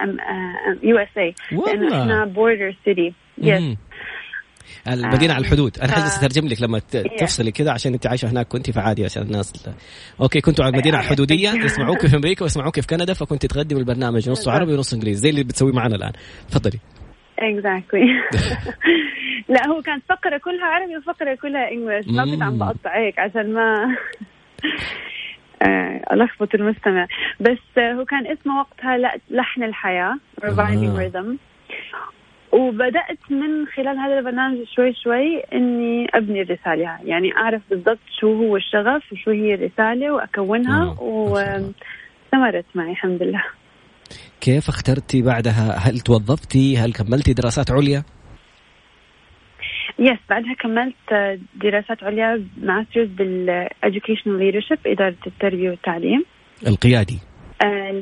USA لأنه إحنا border city yes المدينة على الحدود. أنا حاجة اترجم لك لما تفصلي كذا عشان انت عايشه هناك كنت فعادي عشان الناس okay كنتوا على المدينة الحدودية يسمعوك في أمريكا ويسمعوك في كندا فكنت تقدم البرنامج نص عربي ونص إنجليزي زي اللي بتسويه معنا الآن. تفضلي. exactly لا هو كانت فقرة كلها عربي وفقرة كلها English ما كنت عم بقطع هيك عشان ما آه، ألخبط المستمع. بس هو كان اسمه وقتها لحن الحياة Reviving آه. وبدأت من خلال هذا البرنامج شوي شوي إني أبني الرسالة. يعني أعرف بالضبط شو هو الشغف وشو هي الرسالة وأكونها آه. واستمرت معي الحمد لله. كيف اخترتي بعدها؟ هل توظفتي؟ هل كملتي دراسات عليا؟ yes بعدها كملت دراسات عليا masters بال educational leadership إدارة التربية والتعليم. القيادي. آه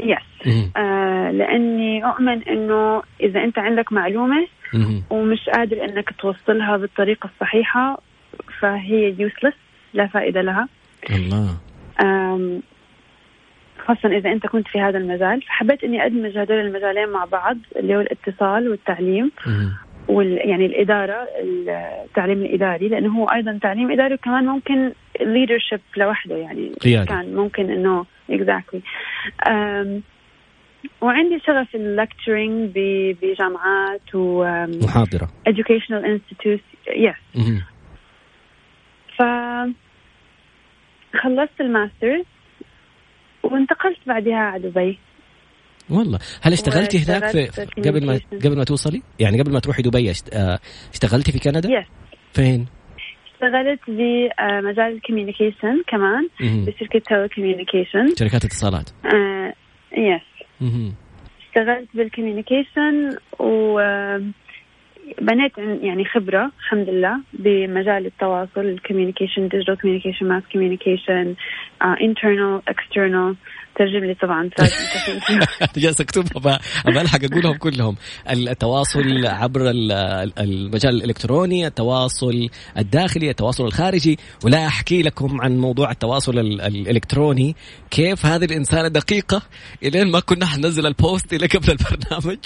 يس آه لأني أؤمن إنه إذا أنت عندك معلومة ومش قادر إنك توصلها بالطريقة الصحيحة فهي يوسلس لا فائدة لها. الله. خاصة إذا أنت كنت في هذا المجال. فحبيت إني أدمج هذول المجالين مع بعض اللي هو الاتصال والتعليم وال يعني الإدارة التعليم الإداري لأنه هو أيضا تعليم إداري وكمان ممكن leadership لوحده يعني قيادي. كان ممكن إنه exactly. Um, وعندي شغف ال lecturing بجامعات و محاضرة. educational institutes. Yes. ف خلصت ال masters وانتقلت بعدها على دبي. والله. هل اشتغلتي هناك في قبل ما قبل ما توصلي؟ يعني قبل ما تروحي دبي آه، اشتغلتي في كندا؟ yes فين؟ اشتغلت بمجال ال communication كمان بشركة telecommunication شركات اتصالات. آه yes اشتغلت بال communication و بنيت يعني خبرة الحمد لله بمجال التواصل ال communication digital communication mass communication internal external ترجم لي طبعا. جالس اكتبها ابى ألحق أقولهم كلهم. التواصل عبر المجال الإلكتروني التواصل الداخلي التواصل الخارجي. ولا أحكي لكم عن موضوع التواصل الإلكتروني. كيف هذه الإنسانة دقيقة إلين ما كنا حننزل البوست إلى قبل البرنامج.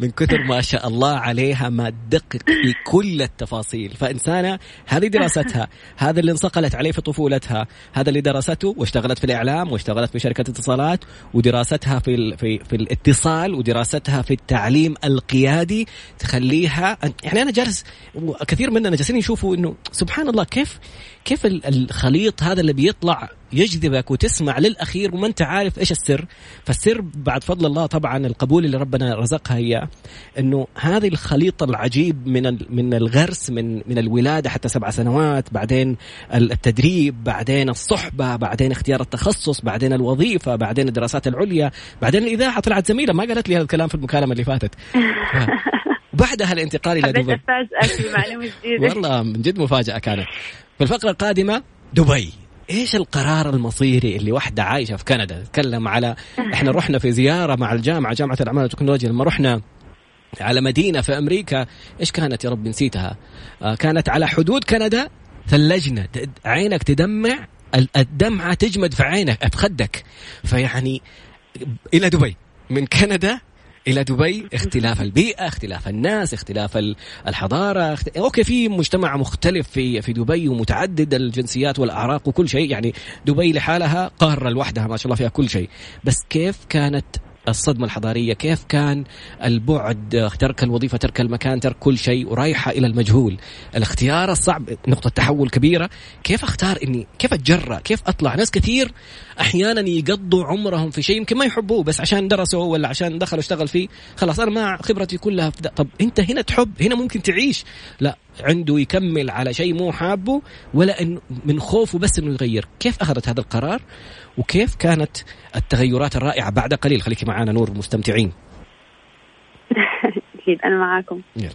من كثر ما شاء الله عليها ما تدقق في كل التفاصيل. فإنسانة هذه دراستها. هذا اللي انصقلت عليه في طفولتها. هذا اللي درسته واشتغلت في الإعلام واشتغلت في شركة اتصال الاتصالات ودراستها في في في الاتصال ودراستها في التعليم القيادي تخليها يعني أنا جالس كثير مننا جالسين يشوفوا إنه سبحان الله كيف كيف الخليط هذا اللي بيطلع يجذبك وتسمع للأخير وما أنت عارف إيش السر. فالسر بعد فضل الله طبعا القبول اللي ربنا رزقها اياه إنه هذه الخليط العجيب من من الغرس من من الولادة حتى سبع سنوات بعدين التدريب بعدين الصحبة بعدين اختيار التخصص بعدين الوظيفة بعدين الدراسات العليا بعدين الإذاعة طلعت زميلة. ما قالت لي هذا الكلام في المكالمة اللي فاتت. وبعدها الانتقال إلى دبي. في معلومة جديدة. والله من جد مفاجأة كانت. في الفقرة القادمة دبي. إيش القرار المصيري اللي واحدة عايشة في كندا؟ تتكلم على إحنا رحنا في زيارة مع الجامعة جامعة الأعمال والتكنولوجيا لما رحنا على مدينة في أمريكا إيش كانت يا رب نسيتها؟ آه كانت على حدود كندا ثلجنا. عينك تدمع الدمعة تجمد في عينك في خدك. فيعني إلى دبي. من كندا إلى دبي اختلاف البيئة اختلاف الناس اختلاف الحضارة اخت... أوكي في مجتمع مختلف في في دبي ومتعدد الجنسيات والأعراق وكل شيء يعني دبي لحالها قارة لوحدها ما شاء الله فيها كل شيء. بس كيف كانت الصدمة الحضارية. كيف كان البعد ترك الوظيفة ترك المكان ترك كل شيء ورايحة إلى المجهول؟ الاختيار الصعب نقطة تحول كبيرة. كيف أختار إني كيف أتجرأ؟ كيف أطلع؟ ناس كثير أحيانا يقضوا عمرهم في شيء يمكن ما يحبوه بس عشان درسوا ولا عشان دخلوا اشتغل فيه خلاص أنا ما خبرتي كلها في ده. طب أنت هنا تحب هنا ممكن تعيش. لا عنده يكمل على شيء مو حابه ولا إن من خوفه بس إنه يغير. كيف أخذت هذا القرار؟ وكيف كانت التغيرات الرائعة بعد قليل؟ خليكي معنا نور مستمتعين. أكيد أنا معاكم. يلا.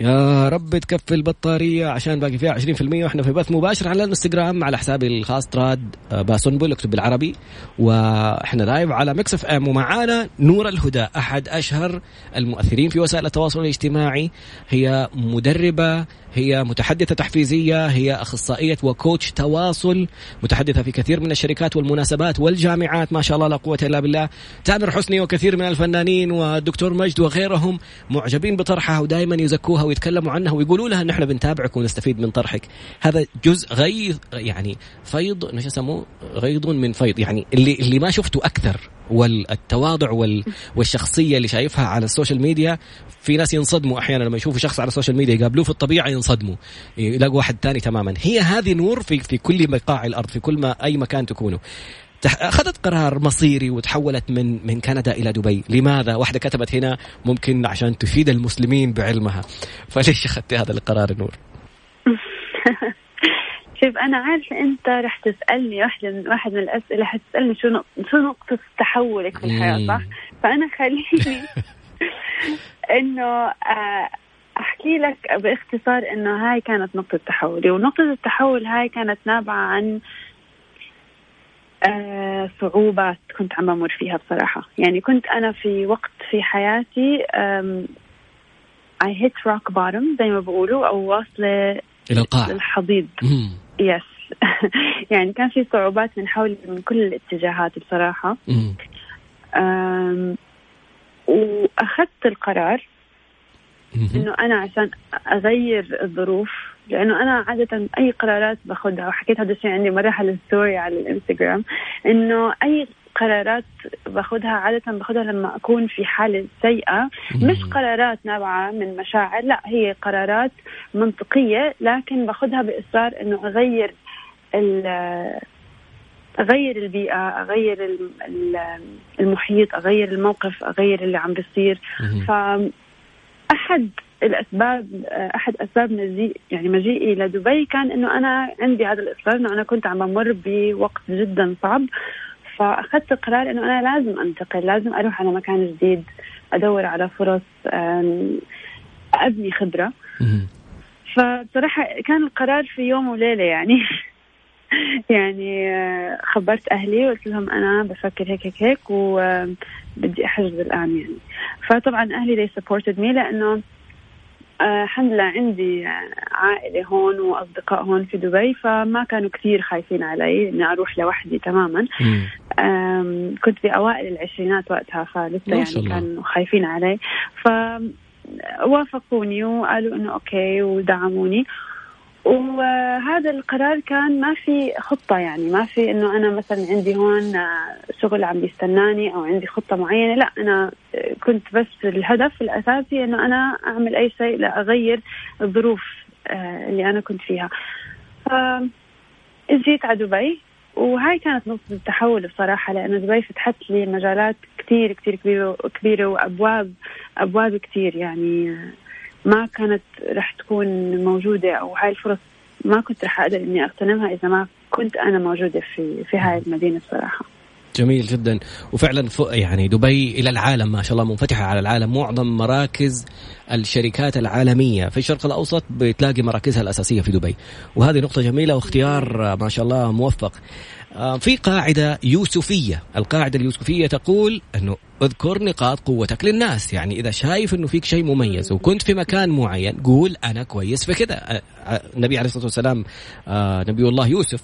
يا رب تكفي البطارية عشان باقي فيها 20% وإحنا في بث مباشر على الانستغرام على حسابي الخاص تراد آه، باسنبل اكتب بالعربي. وإحنا live على مكس إف إم ومعانا نور الهدى أحد أشهر المؤثرين في وسائل التواصل الاجتماعي. هي مدربة هي متحدثة تحفيزية هي أخصائية و coach تواصل متحدثة في كثير من الشركات والمناسبات والجامعات. ما شاء الله لا قوة إلا بالله. تامر حسني وكثير من الفنانين والدكتور مجد وغيرهم معجبين بطرحها ودائما يزكوها ويتكلموا عنها ويقولوا لها نحن بنتابعك ونستفيد من طرحك. هذا جزء غيظ يعني فيض إيش يسموه؟ غيض من فيض. يعني اللي اللي ما شفته أكثر والتواضع وال والشخصية اللي شايفها على السوشيال ميديا في ناس ينصدموا أحيانا لما يشوفوا شخص على السوشيال ميديا يقابلوه في الطبيعة ينصدموا. يلاقوا واحد ثاني تماما. هي هذه نور في في كل بقاع الأرض في كل ما أي مكان تكونوا. أخذت قرار مصيري وتحولت من من كندا إلى دبي، لماذا؟ واحدة كتبت هنا ممكن عشان تفيد المسلمين بعلمها، فليش أخذتي هذا القرار نور؟ شوف أنا عارفة أنت رح تسألني واحدة من واحد من الأسئلة حتسالني شو شو نقطة تحولك في الحياة صح؟ فأنا خليني إنه آه، أحكي لك بإختصار إنه هاي كانت نقطة تحولي ونقطة التحول هاي كانت نابعة عن آه صعوبات كنت عم بمر فيها بصراحة. يعني كنت أنا في وقت في حياتي I hit rock bottom زي ما بقولوا أو واصلة إلى القاع. الحضيض يس يعني كان في صعوبات من حولي من كل الاتجاهات بصراحة. وأخذت القرار إنه أنا عشان أغير الظروف لأنه أنا عادة أي قرارات باخذها وحكيت هذا الشيء عندي مرة على الستوري على الإنستغرام إنه أي قرارات باخذها عادة باخذها لما أكون في حالة سيئة. مش قرارات نابعة من مشاعر لا هي قرارات منطقية لكن باخذها بإصرار إنه أغير أغير البيئة أغير المحيط أغير الموقف أغير اللي عم بيصير. فأحد الأسباب أحد أسباب مجيء يعني مجيئي إلى دبي كان إنه أنا عندي هذا الإصرار إنه أنا كنت عم بمر بوقت جدا صعب. فأخذت القرار إنه أنا لازم أنتقل لازم أروح على مكان جديد أدور على فرص أبني خبرة. فبصراحة كان القرار في يوم وليلة يعني. يعني آه، خبرت أهلي وقلت لهم أنا بفكر هيك هيك هيك وبدي أحجز الآن يعني. فطبعا أهلي they supported me لأنه آه، الحمد لله عندي عائلة هون وأصدقاء هون في دبي فما كانوا كثير خايفين علي إني أروح لوحدي تماما. كنت بأوائل العشرينات وقتها فلسه يعني كانوا خايفين علي. فوافقوني وقالوا إنه أوكي ودعموني. وهذا القرار كان ما في خطة يعني ما في إنه أنا مثلا عندي هون شغل عم بيستناني أو عندي خطة معينة لا أنا كنت بس الهدف الأساسي إنه أنا أعمل أي شيء لأغير الظروف آه، اللي أنا كنت فيها. جيت على دبي وهاي كانت نقطة التحول بصراحة لأنه دبي فتحت لي مجالات كتير كتير كبيرة كبيرة وأبواب أبواب كتير يعني ما كانت رح تكون موجودة أو هاي الفرص ما كنت رح أقدر إني أغتنمها إذا ما كنت أنا موجودة في في هاي المدينة بصراحة جميل جدا. وفعلا يعني دبي إلى العالم ما شاء الله منفتحة على العالم. معظم مراكز الشركات العالمية في الشرق الأوسط بتلاقي مراكزها الأساسية في دبي. وهذه نقطة جميلة واختيار ما شاء الله موفق. في قاعدة يوسفية. القاعدة اليوسفية تقول أنه اذكر نقاط قوتك للناس. يعني إذا شايف أنه فيك شيء مميز وكنت في مكان معين قول أنا كويس في كذا آه، آه، النبي عليه الصلاة والسلام نبي الله يوسف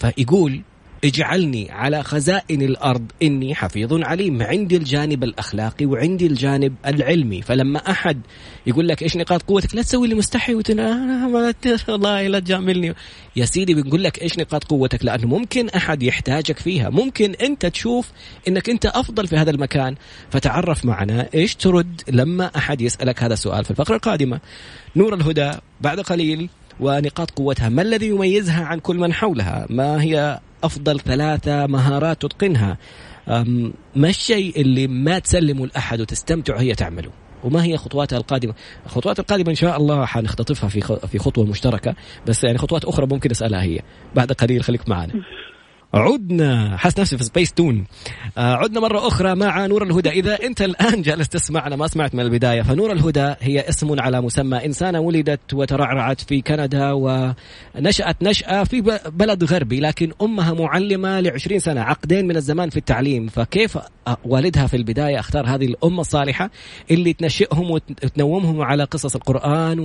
فيقول اجعلني على خزائن الأرض. إني حفيظ عليم. عندي الجانب الأخلاقي وعندي الجانب العلمي. فلما أحد يقول لك إيش نقاط قوتك؟ لا تسوي لي مستحي. والله لا تجاملني يا سيدي بنقول لك إيش نقاط قوتك؟ لأنه ممكن أحد يحتاجك فيها. ممكن أنت تشوف إنك أنت أفضل في هذا المكان. فتعرف معنا إيش ترد لما أحد يسألك هذا السؤال في الفقرة القادمة. نور الهدى بعد قليل ونقاط قوتها. ما الذي يميزها عن كل من حولها؟ ما هي أفضل ثلاثة مهارات تتقنها ما الشيء اللي ما تسلمه لأحد وتستمتع هي تعمله وما هي خطواتها القادمة؟ الخطوات القادمة إن شاء الله حنختطفها في في خطوة مشتركة بس يعني خطوات أخرى ممكن أسألها هي بعد قليل خليك معنا. عدنا حس نفسي في سبيس تون آه عدنا مرة أخرى مع نور الهدى. إذا أنت الآن جالس تسمعنا ما سمعت من البداية فنور الهدى هي اسم على مسمى إنسانة ولدت وترعرعت في كندا ونشأت نشأة في بلد غربي لكن أمها معلمة لعشرين سنة عقدين من الزمان في التعليم. فكيف والدها في البداية؟ أختار هذه الأم الصالحة اللي تنشئهم وتنومهم على قصص القرآن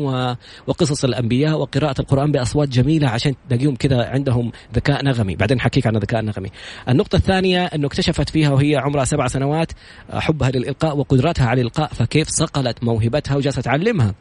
وقصص الأنبياء وقراءة القرآن بأصوات جميلة عشان تلاقيهم كذا عندهم ذكاء نغمي. بعدين حكيك الذكاء النغمي النقطة الثانية أنه اكتشفت فيها وهي عمرها سبع سنوات حبها للإلقاء وقدرتها على الإلقاء فكيف صقلت موهبتها وجالسة تعلمها.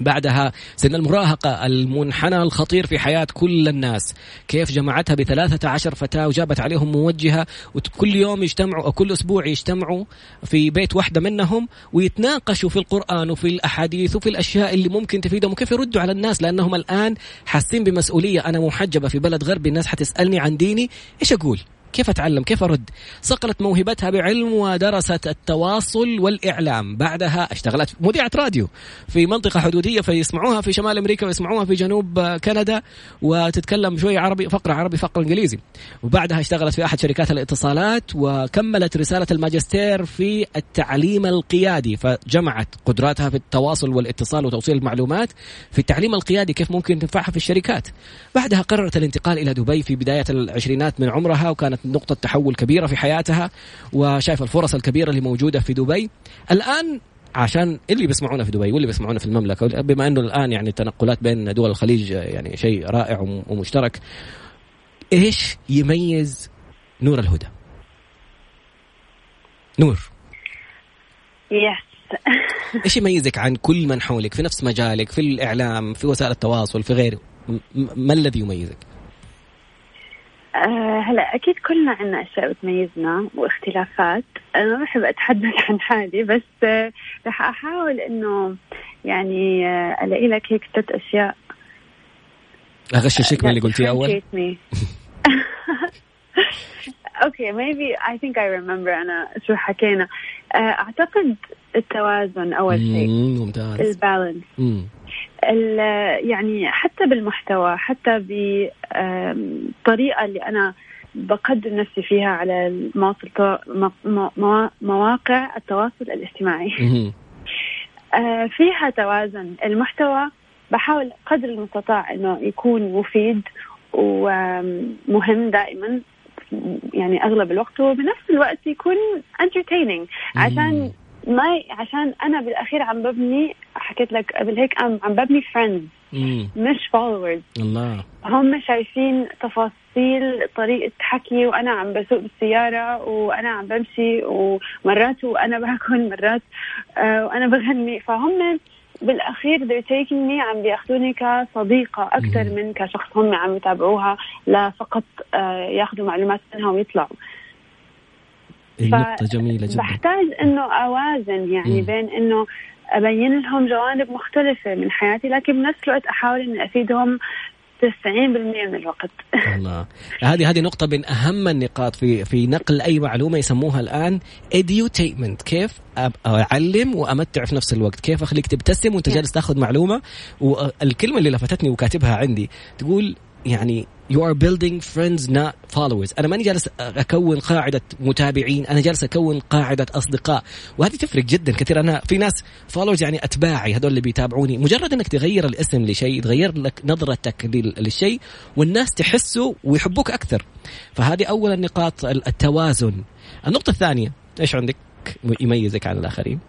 بعدها سن المراهقة المنحنى الخطير في حياة كل الناس. كيف جمعتها بثلاثة عشر فتاة وجابت عليهم موجهة وكل يوم يجتمعوا أو كل أسبوع يجتمعوا في بيت واحدة منهم ويتناقشوا في القرآن وفي الأحاديث وفي الأشياء اللي ممكن تفيدهم وكيف يردوا على الناس لأنهم الآن حاسين بمسؤولية. أنا محجبة في بلد غربي الناس حتسألني عن ديني إيش أقول؟ كيف أتعلم؟ كيف أرد؟ صقلت موهبتها بعلم ودرست التواصل والإعلام. بعدها اشتغلت مذيعة راديو في منطقة حدودية فيسمعوها في شمال أمريكا ويسمعوها في جنوب كندا وتتكلم شوية عربي فقرة عربي فقرة إنجليزي. وبعدها اشتغلت في أحد شركات الاتصالات وكملت رسالة الماجستير في التعليم القيادي فجمعت قدراتها في التواصل والاتصال وتوصيل المعلومات في التعليم القيادي كيف ممكن تنفعها في الشركات. بعدها قررت الانتقال إلى دبي في بداية العشرينات من عمرها وكانت نقطة تحول كبيرة في حياتها وشايف الفرص الكبيرة اللي موجودة في دبي. الآن عشان اللي بيسمعونا في دبي واللي بيسمعونا في المملكة بما أنه الآن يعني التنقلات بين دول الخليج يعني شيء رائع ومشترك إيش يميز نور الهدى؟ نور. يس إيش يميزك عن كل من حولك؟ في نفس مجالك في الإعلام في وسائل التواصل في غيره ما الذي يميزك؟ آه هلا أكيد كلنا عندنا أشياء بتميزنا واختلافات. أنا ما بحب أتحدث عن حالي بس آه رح أحاول إنه يعني آه ألاقي لك هيك ثلاث أشياء. اغششك من اللي قلتيه أول؟ okay maybe I think I remember أنا شو حكينا. أعتقد التوازن أول شيء. ممتاز. ال balance. يعني حتى بالمحتوى حتى بالطريقة اللي أنا بقدم نفسي فيها على مواقع التواصل الاجتماعي. آه، فيها توازن. المحتوى بحاول قدر المستطاع إنه يكون مفيد ومهم دائما يعني أغلب الوقت وبنفس الوقت يكون entertaining. عشان ما عشان أنا بالأخير عم ببني حكيت لك قبل هيك عم عم ببني friends مش followers الله. هم شايفين تفاصيل طريقة حكي وأنا عم بسوق بالسيارة وأنا عم بمشي ومرات وأنا باكل مرات آه وأنا بغني. فهم بالأخير they're taking me عم بياخذوني كصديقة أكثر من كشخص هم عم يتابعوها لا فقط آه ياخذوا معلومات منها ويطلعوا. نقطة جميلة جدا. بحتاج إنه أوازن يعني م. بين إنه أبين لهم جوانب مختلفة من حياتي لكن بنفس الوقت أحاول إني أفيدهم 90% من الوقت. الله هذه هذه نقطة من أهم النقاط في في نقل أي معلومة يسموها الآن edutainment كيف؟ أعلم وأمتع في نفس الوقت. كيف أخليك تبتسم وأنت جالس تاخذ معلومة؟ والكلمة اللي لفتتني وكاتبها عندي تقول يعني you are building friends not followers. أنا ماني جالس أكون قاعدة متابعين. أنا جالس أكون قاعدة أصدقاء. وهذه تفرق جدا كثير. أنا في ناس followers يعني أتباعي هذول اللي بيتابعوني. مجرد إنك تغير الاسم لشيء تغير لك نظرتك للشيء والناس تحسه ويحبوك أكثر. فهذه أول النقاط التوازن. النقطة الثانية إيش عندك؟ يميزك عن الآخرين.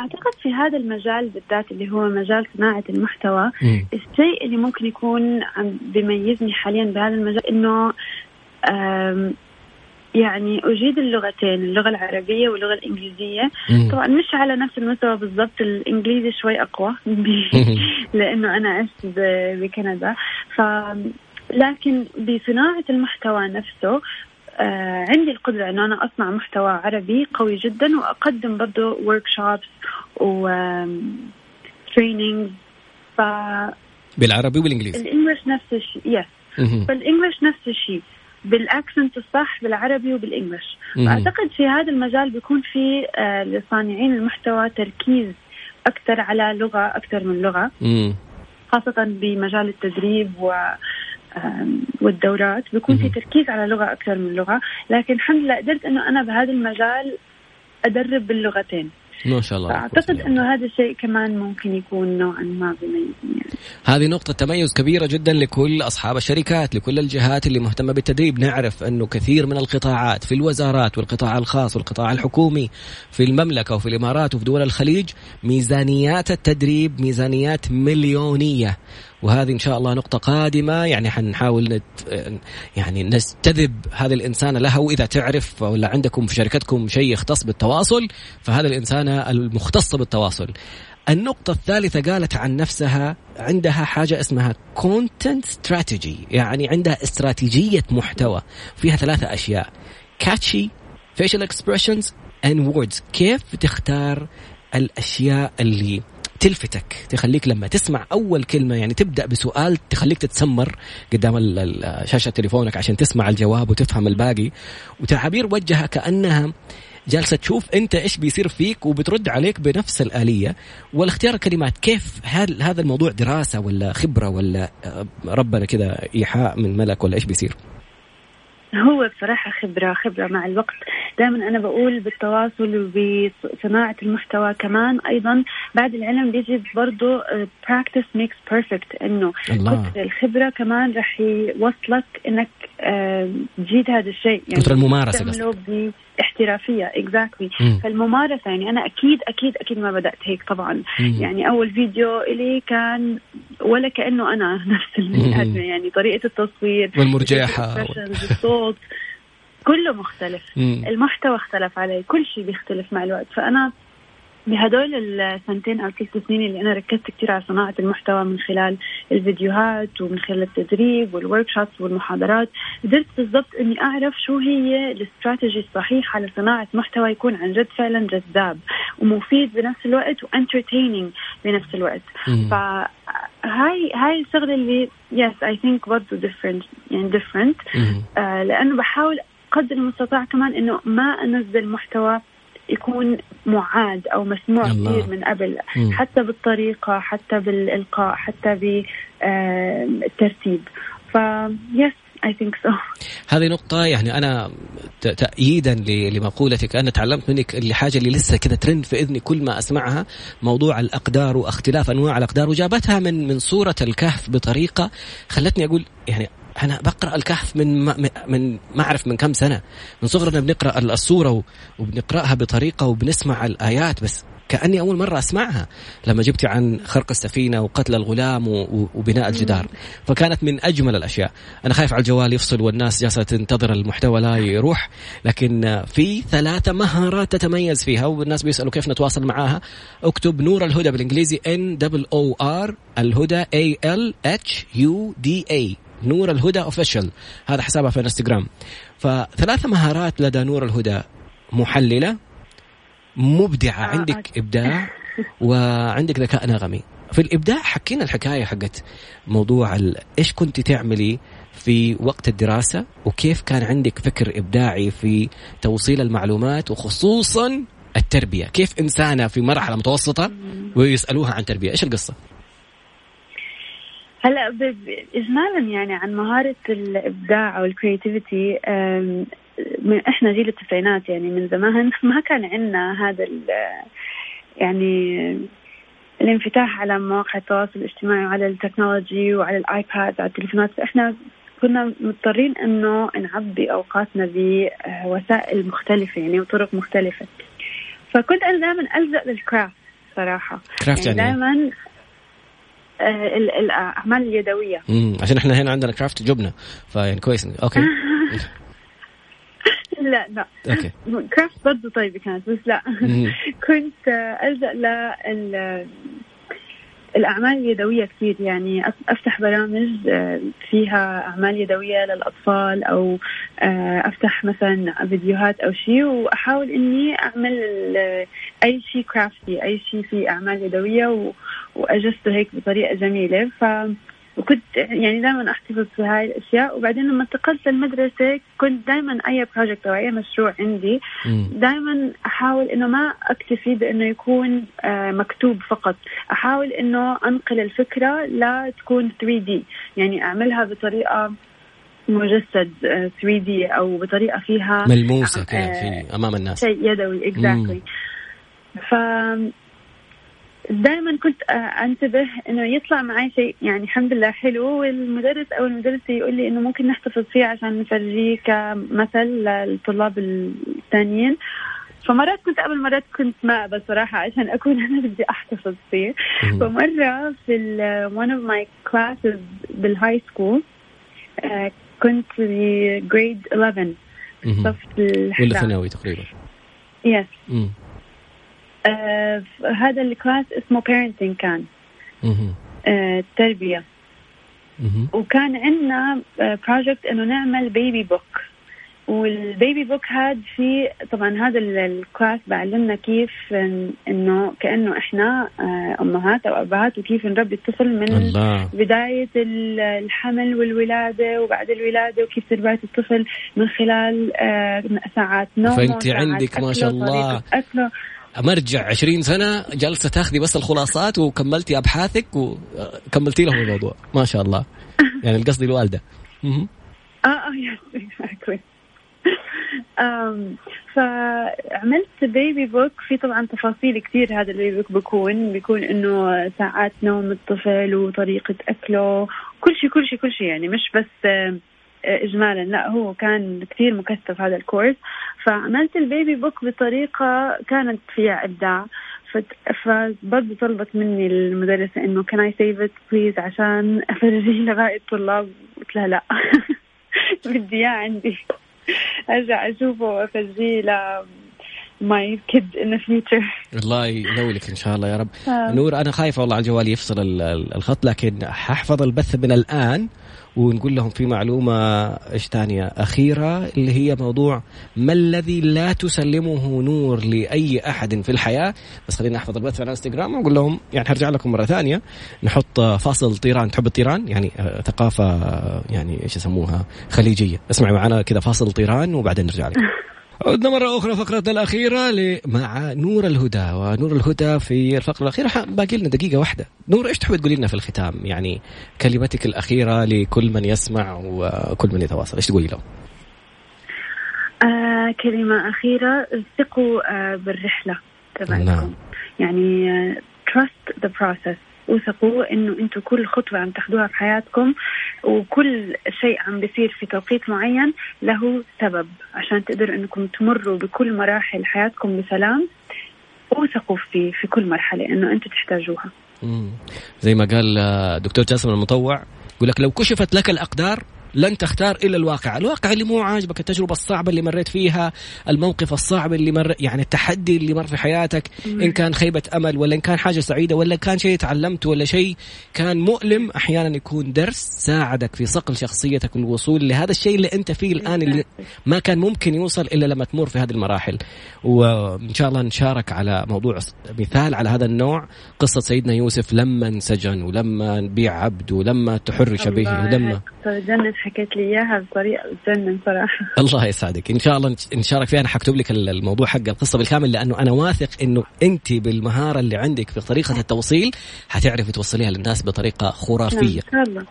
أعتقد في هذا المجال بالذات اللي هو مجال صناعة المحتوى م. الشيء اللي ممكن يكون عم بيميزني حاليا بهذا المجال إنه يعني أجيد اللغتين اللغة العربية واللغة الإنجليزية مم. طبعا مش على نفس المستوى بالضبط الإنجليزي شوي أقوى لأنه أنا عشت بكندا ف لكن بصناعة المحتوى نفسه عندي القدرة أنه أنا أصنع محتوى عربي قوي جدا وأقدم برضه workshops و training ف بالعربي والإنجليزي ال English نفس الشيء yes بال English نفس الشيء. بال accent الصح بالعربي وبال English اعتقد في هذا المجال بيكون في آه لصانعين المحتوى تركيز أكثر على لغة أكثر من لغة. مم. خاصة بمجال التدريب و والدورات بيكون في تركيز على لغة أكثر من لغة. لكن الحمد لله قدرت إنه أنا بهذا المجال أدرب باللغتين. ما شاء الله. اعتقد إنه هذا الشيء كمان ممكن يكون نوعا ما بيميزني يعني. هذه نقطة تميز كبيرة جدا لكل أصحاب الشركات، لكل الجهات اللي مهتمة بالتدريب، نعرف إنه كثير من القطاعات في الوزارات والقطاع الخاص والقطاع الحكومي في المملكة وفي الإمارات وفي دول الخليج ميزانيات التدريب ميزانيات مليونية. وهذه إن شاء الله نقطة قادمة. يعني حنحاول نت يعني نستذب هذه الانسانه لها وإذا تعرف ولا عندكم في شركتكم شيء يختص بالتواصل فهذا الانسانه المختصه بالتواصل. النقطة الثالثة قالت عن نفسها عندها حاجة اسمها content strategy يعني عندها استراتيجية محتوى فيها ثلاثة أشياء. Catchy facial expressions and words كيف تختار الأشياء اللي تلفتك تخليك لما تسمع أول كلمة يعني تبدأ بسؤال تخليك تتسمر قدام شاشة تليفونك عشان تسمع الجواب وتفهم الباقي. وتعابير وجهها كأنها جالسة تشوف أنت إيش بيصير فيك وبترد عليك بنفس الآلية. والاختيار الكلمات كيف هل هذا الموضوع دراسة ولا خبرة ولا آه، ربنا كذا إيحاء من ملك ولا إيش بيصير؟ هو بصراحة خبرة خبرة مع الوقت. دائما أنا بقول بالتواصل وبصناعة المحتوى كمان أيضا بعد العلم بيجي آه، practice makes perfect إنه كثر الخبرة كمان رح يوصلك إنك آه، تجيد هذا الشيء. يعني كثر الممارسة احترافيه اكزاكتلي exactly. فالممارسة يعني أنا أكيد أكيد أكيد ما بدأت هيك طبعا. مم. يعني أول فيديو إلي كان ولا كأنه أنا نفس البني يعني طريقة التصوير والمرجحة. الصوت كله مختلف. مم. المحتوى اختلف علي كل شيء بيختلف مع الوقت. فأنا بهدول السنتين أو ثلاث سنين اللي أنا ركزت كثير على صناعة المحتوى من خلال الفيديوهات ومن خلال التدريب وال workshops والمحاضرات قدرت بالضبط إني أعرف شو هي الاستراتيجي الصحيحه لصناعه محتوى يكون عن جد فعلا جذاب ومفيد بنفس الوقت و entertaining بنفس الوقت. ف هاي هاي الشغلة اللي yes I think برضه different يعني different آه لأنه بحاول قدر المستطاع كمان إنه ما أنزل محتوى يكون معاد أو مسموع كثير من قبل م. حتى بالطريقة حتى بالإلقاء حتى بالترتيب ف yes I think so هذه نقطة يعني أنا تأييدا لمقولتك. أنا تعلمت منك اللي حاجة اللي لسه كذا ترن في إذني كل ما أسمعها موضوع الأقدار واختلاف أنواع الأقدار وجابتها من من سورة الكهف بطريقة خلتني أقول يعني أنا بقرأ الكهف من ما من ما اعرف من كم سنة. من صغرنا بنقرأ السورة وبنقرأها بطريقة وبنسمع الآيات بس كأني أول مرة أسمعها لما جبتي عن خرق السفينة وقتل الغلام وبناء الجدار. فكانت من أجمل الأشياء. أنا خايف على الجوال يفصل والناس جالسة تنتظر المحتوى لا يروح لكن في ثلاثة مهارات تتميز فيها والناس بيسألوا كيف نتواصل معاها. اكتب نور الهدى بالإنجليزي N double O R الهدى A L H U D A نور الهدى اوفيشال هذا حسابها في انستغرام فثلاث مهارات لدى نور الهدى. محللة مبدعة. آه عندك إبداع وعندك ذكاء نغمي. في الإبداع حكينا الحكاية حقت موضوع إيش كنت تعملي في وقت الدراسة وكيف كان عندك فكر إبداعي في توصيل المعلومات وخصوصا التربية. كيف إنسانة في مرحلة متوسطة ويسألوها عن تربية. إيش القصة؟ هلا اجمالا يعني عن مهارة الإبداع أو ال creativity إحنا جيل التسعينات يعني من زمان ما كان عندنا هذا يعني الانفتاح على مواقع التواصل الاجتماعي وعلى ال technology وعلى ال iPad على التليفونات. فإحنا كنا مضطرين إنه نعبي أوقاتنا بوسائل مختلفة يعني وطرق مختلفة. فكنت أنا دائما ألجأ لل craft صراحة. craft يعني, يعني دائما آه، الأعمال اليدوية. امم عشان إحنا هنا عندنا كرافت جبنة. فيعني كويس. أوكي. لا لا. okay. كرافت برضه طيبة كانت بس لا. كنت ألجأ ل الأعمال اليدوية كثير يعني أفتح برامج آه، فيها أعمال يدوية للأطفال أو آه، أفتح مثلا فيديوهات أو شيء وأحاول إني أعمل أي شيء crafty أي شيء في أعمال يدوية وأجسده هيك بطريقة جميلة. ف وكنت يعني دائما أحتفظ في هاي الأشياء. وبعدين لما انتقلت للمدرسة كنت دائما أي project أو أي مشروع عندي دائما أحاول إنه ما أكتفي بإنه يكون آه، مكتوب فقط. أحاول إنه أنقل الفكرة لتكون 3D يعني أعملها بطريقة مجسد 3 آه، D أو بطريقة فيها ملموسة كذا في أمام الناس. شيء يدوي exactly ف دائما كنت أنتبه إنه يطلع معي شيء. يعني الحمد لله حلو. والمدرس أو المدرسة يقول لي إنه ممكن نحتفظ فيه عشان نفرجيه كمثل للطلاب الثانيين فمرات كنت قبل مرات كنت ما أقبل صراحة عشان أكون أنا بدي أحتفظ فيه. فمرة في one of my classes بال high school كنت في grade 11 صف ولا ثانوي تقريبا؟ yes yes. آه هذا الكلاس اسمه parenting كان. آه التربية وكان عندنا project إنه نعمل baby book وال baby book هاد في طبعا هذا الكلاس بعلمنا كيف إنه كأنه إحنا آه، أمهات أو أبهات وكيف نربي الطفل من الله. بداية الحمل والولادة وبعد الولادة وكيف تربية الطفل من خلال آه، ساعات نوم فأنت عندك ما شاء الله. أكله. مرجع 20 سنة جالسة تاخذي بس الخلاصات وكملتي أبحاثك وكملتي لهم الموضوع. ما شاء الله. يعني القصد الوالده آه آه yes فعملت baby book في طبعا تفاصيل كثير هذا ال baby book بيكون بيكون إنه ساعات نوم الطفل وطريقة أكله. كل شيء كل شيء كل شيء يعني مش بس اجمالا. لا هو كان كثير مكثف هذا ال course. فعملت ال baby book بطريقة كانت فيها إبداع. فبرضه طلبت مني المدرسة إنه can I save it please عشان أفرجيه لباقي الطلاب. قلت لها لا. بدي إياه عندي. أرجع أشوفه وأفرجيه ل my kid in future الله ينولك إن شاء الله يا رب. آه. نور أنا خايفه والله على الجوال يفصل الخط لكن ححفظ البث من الآن ونقول لهم في معلومة إيش ثانية أخيرة اللي هي موضوع ما الذي لا تسلمه نور لأي أحد في الحياة؟ بس خلينا نحفظ البث على إنستغرام ونقول لهم يعني هرجع لكم مرة ثانية نحط فاصل طيران تحب الطيران؟ يعني آه، ثقافة يعني إيش يسموها؟ خليجية. اسمعي معنا كذا فاصل طيران وبعدين نرجع لكم. عدنا مرة أخرى فقرتنا الأخيرة مع نور الهدى ونور الهدى في الفقرة الأخيرة. باقي لنا دقيقة واحدة. نور إيش تحب تقولي لنا في الختام؟ يعني كلمتك الأخيرة لكل من يسمع وكل من يتواصل. إيش تقولي له؟ آه كلمة أخيرة. ثقوا آه بالرحلة تبعكم نعم. يعني آه trust the process. وثقوا إنه أنتم كل خطوة عم تاخذوها في حياتكم وكل شيء عم بيصير في توقيت معين له سبب عشان تقدروا إنكم تمروا بكل مراحل حياتكم بسلام وثقوا في في كل مرحلة إنه أنتم تحتاجوها. زي ما قال دكتور جاسم المطوع يقول لك لو كشفت لك الأقدار لن تختار إلا الواقع، الواقع اللي مو عاجبك، التجربة الصعبة اللي مريت فيها، الموقف الصعب اللي مر يعني التحدي اللي مر في حياتك، إن كان خيبة أمل ولا إن كان حاجة سعيدة ولا كان شيء تعلمته ولا شيء كان مؤلم أحيانا يكون درس ساعدك في صقل شخصيتك والوصول لهذا الشيء اللي أنت فيه الآن اللي ما كان ممكن يوصل إلا لما تمر في هذه المراحل. وإن شاء الله نشارك على موضوع مثال على هذا النوع قصة سيدنا يوسف لما انسجن ولما بيع عبد ولما تحرش به ولما حكيت لي إياها بطريقة تجنن صراحة. الله يسعدك. إن شاء الله نشارك فيها أنا حكتب لك الموضوع حق القصة بالكامل لأنه أنا واثق إنه أنت بالمهارة اللي عندك في طريقة التوصيل حتعرفي توصليها للناس بطريقة خرافية. إن شاء الله.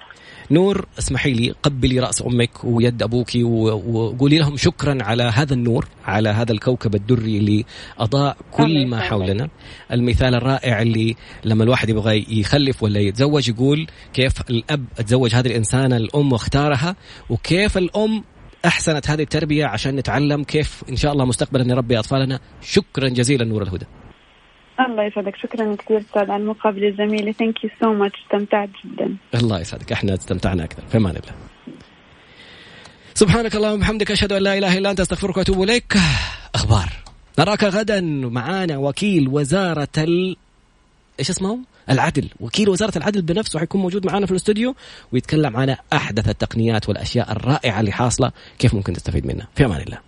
نور اسمحي لي قبلي رأس أمك ويد أبوك وقولي لهم شكرا على هذا النور على هذا الكوكب الدري اللي أضاء كل ما حولنا. المثال الرائع اللي لما الواحد يبغى يخلف ولا يتزوج يقول كيف الأب تزوج هذه الإنسانة الأم واختارها وكيف الأم أحسنت هذه التربية عشان نتعلم كيف إن شاء الله مستقبلا نربي أطفالنا. شكرا جزيلا نور الهدى. الله يسعدك. شكرا كثير أستاذ على المقابله الجميله thank you so much استمتعت جدا. الله يسعدك. إحنا استمتعنا أكثر. في أمان الله سبحانك اللهم وبحمدك. أشهد أن لا إله إلا أنت. أستغفرك وأتوب إليك. أخبار. نراك غدا معانا وكيل وزارة ال... إيش اسمه؟ العدل. وكيل وزارة العدل بنفسه حيكون موجود معنا في الاستوديو ويتكلم عن أحدث التقنيات والأشياء الرائعة اللي حاصلة. كيف ممكن تستفيد منها؟ في أمان الله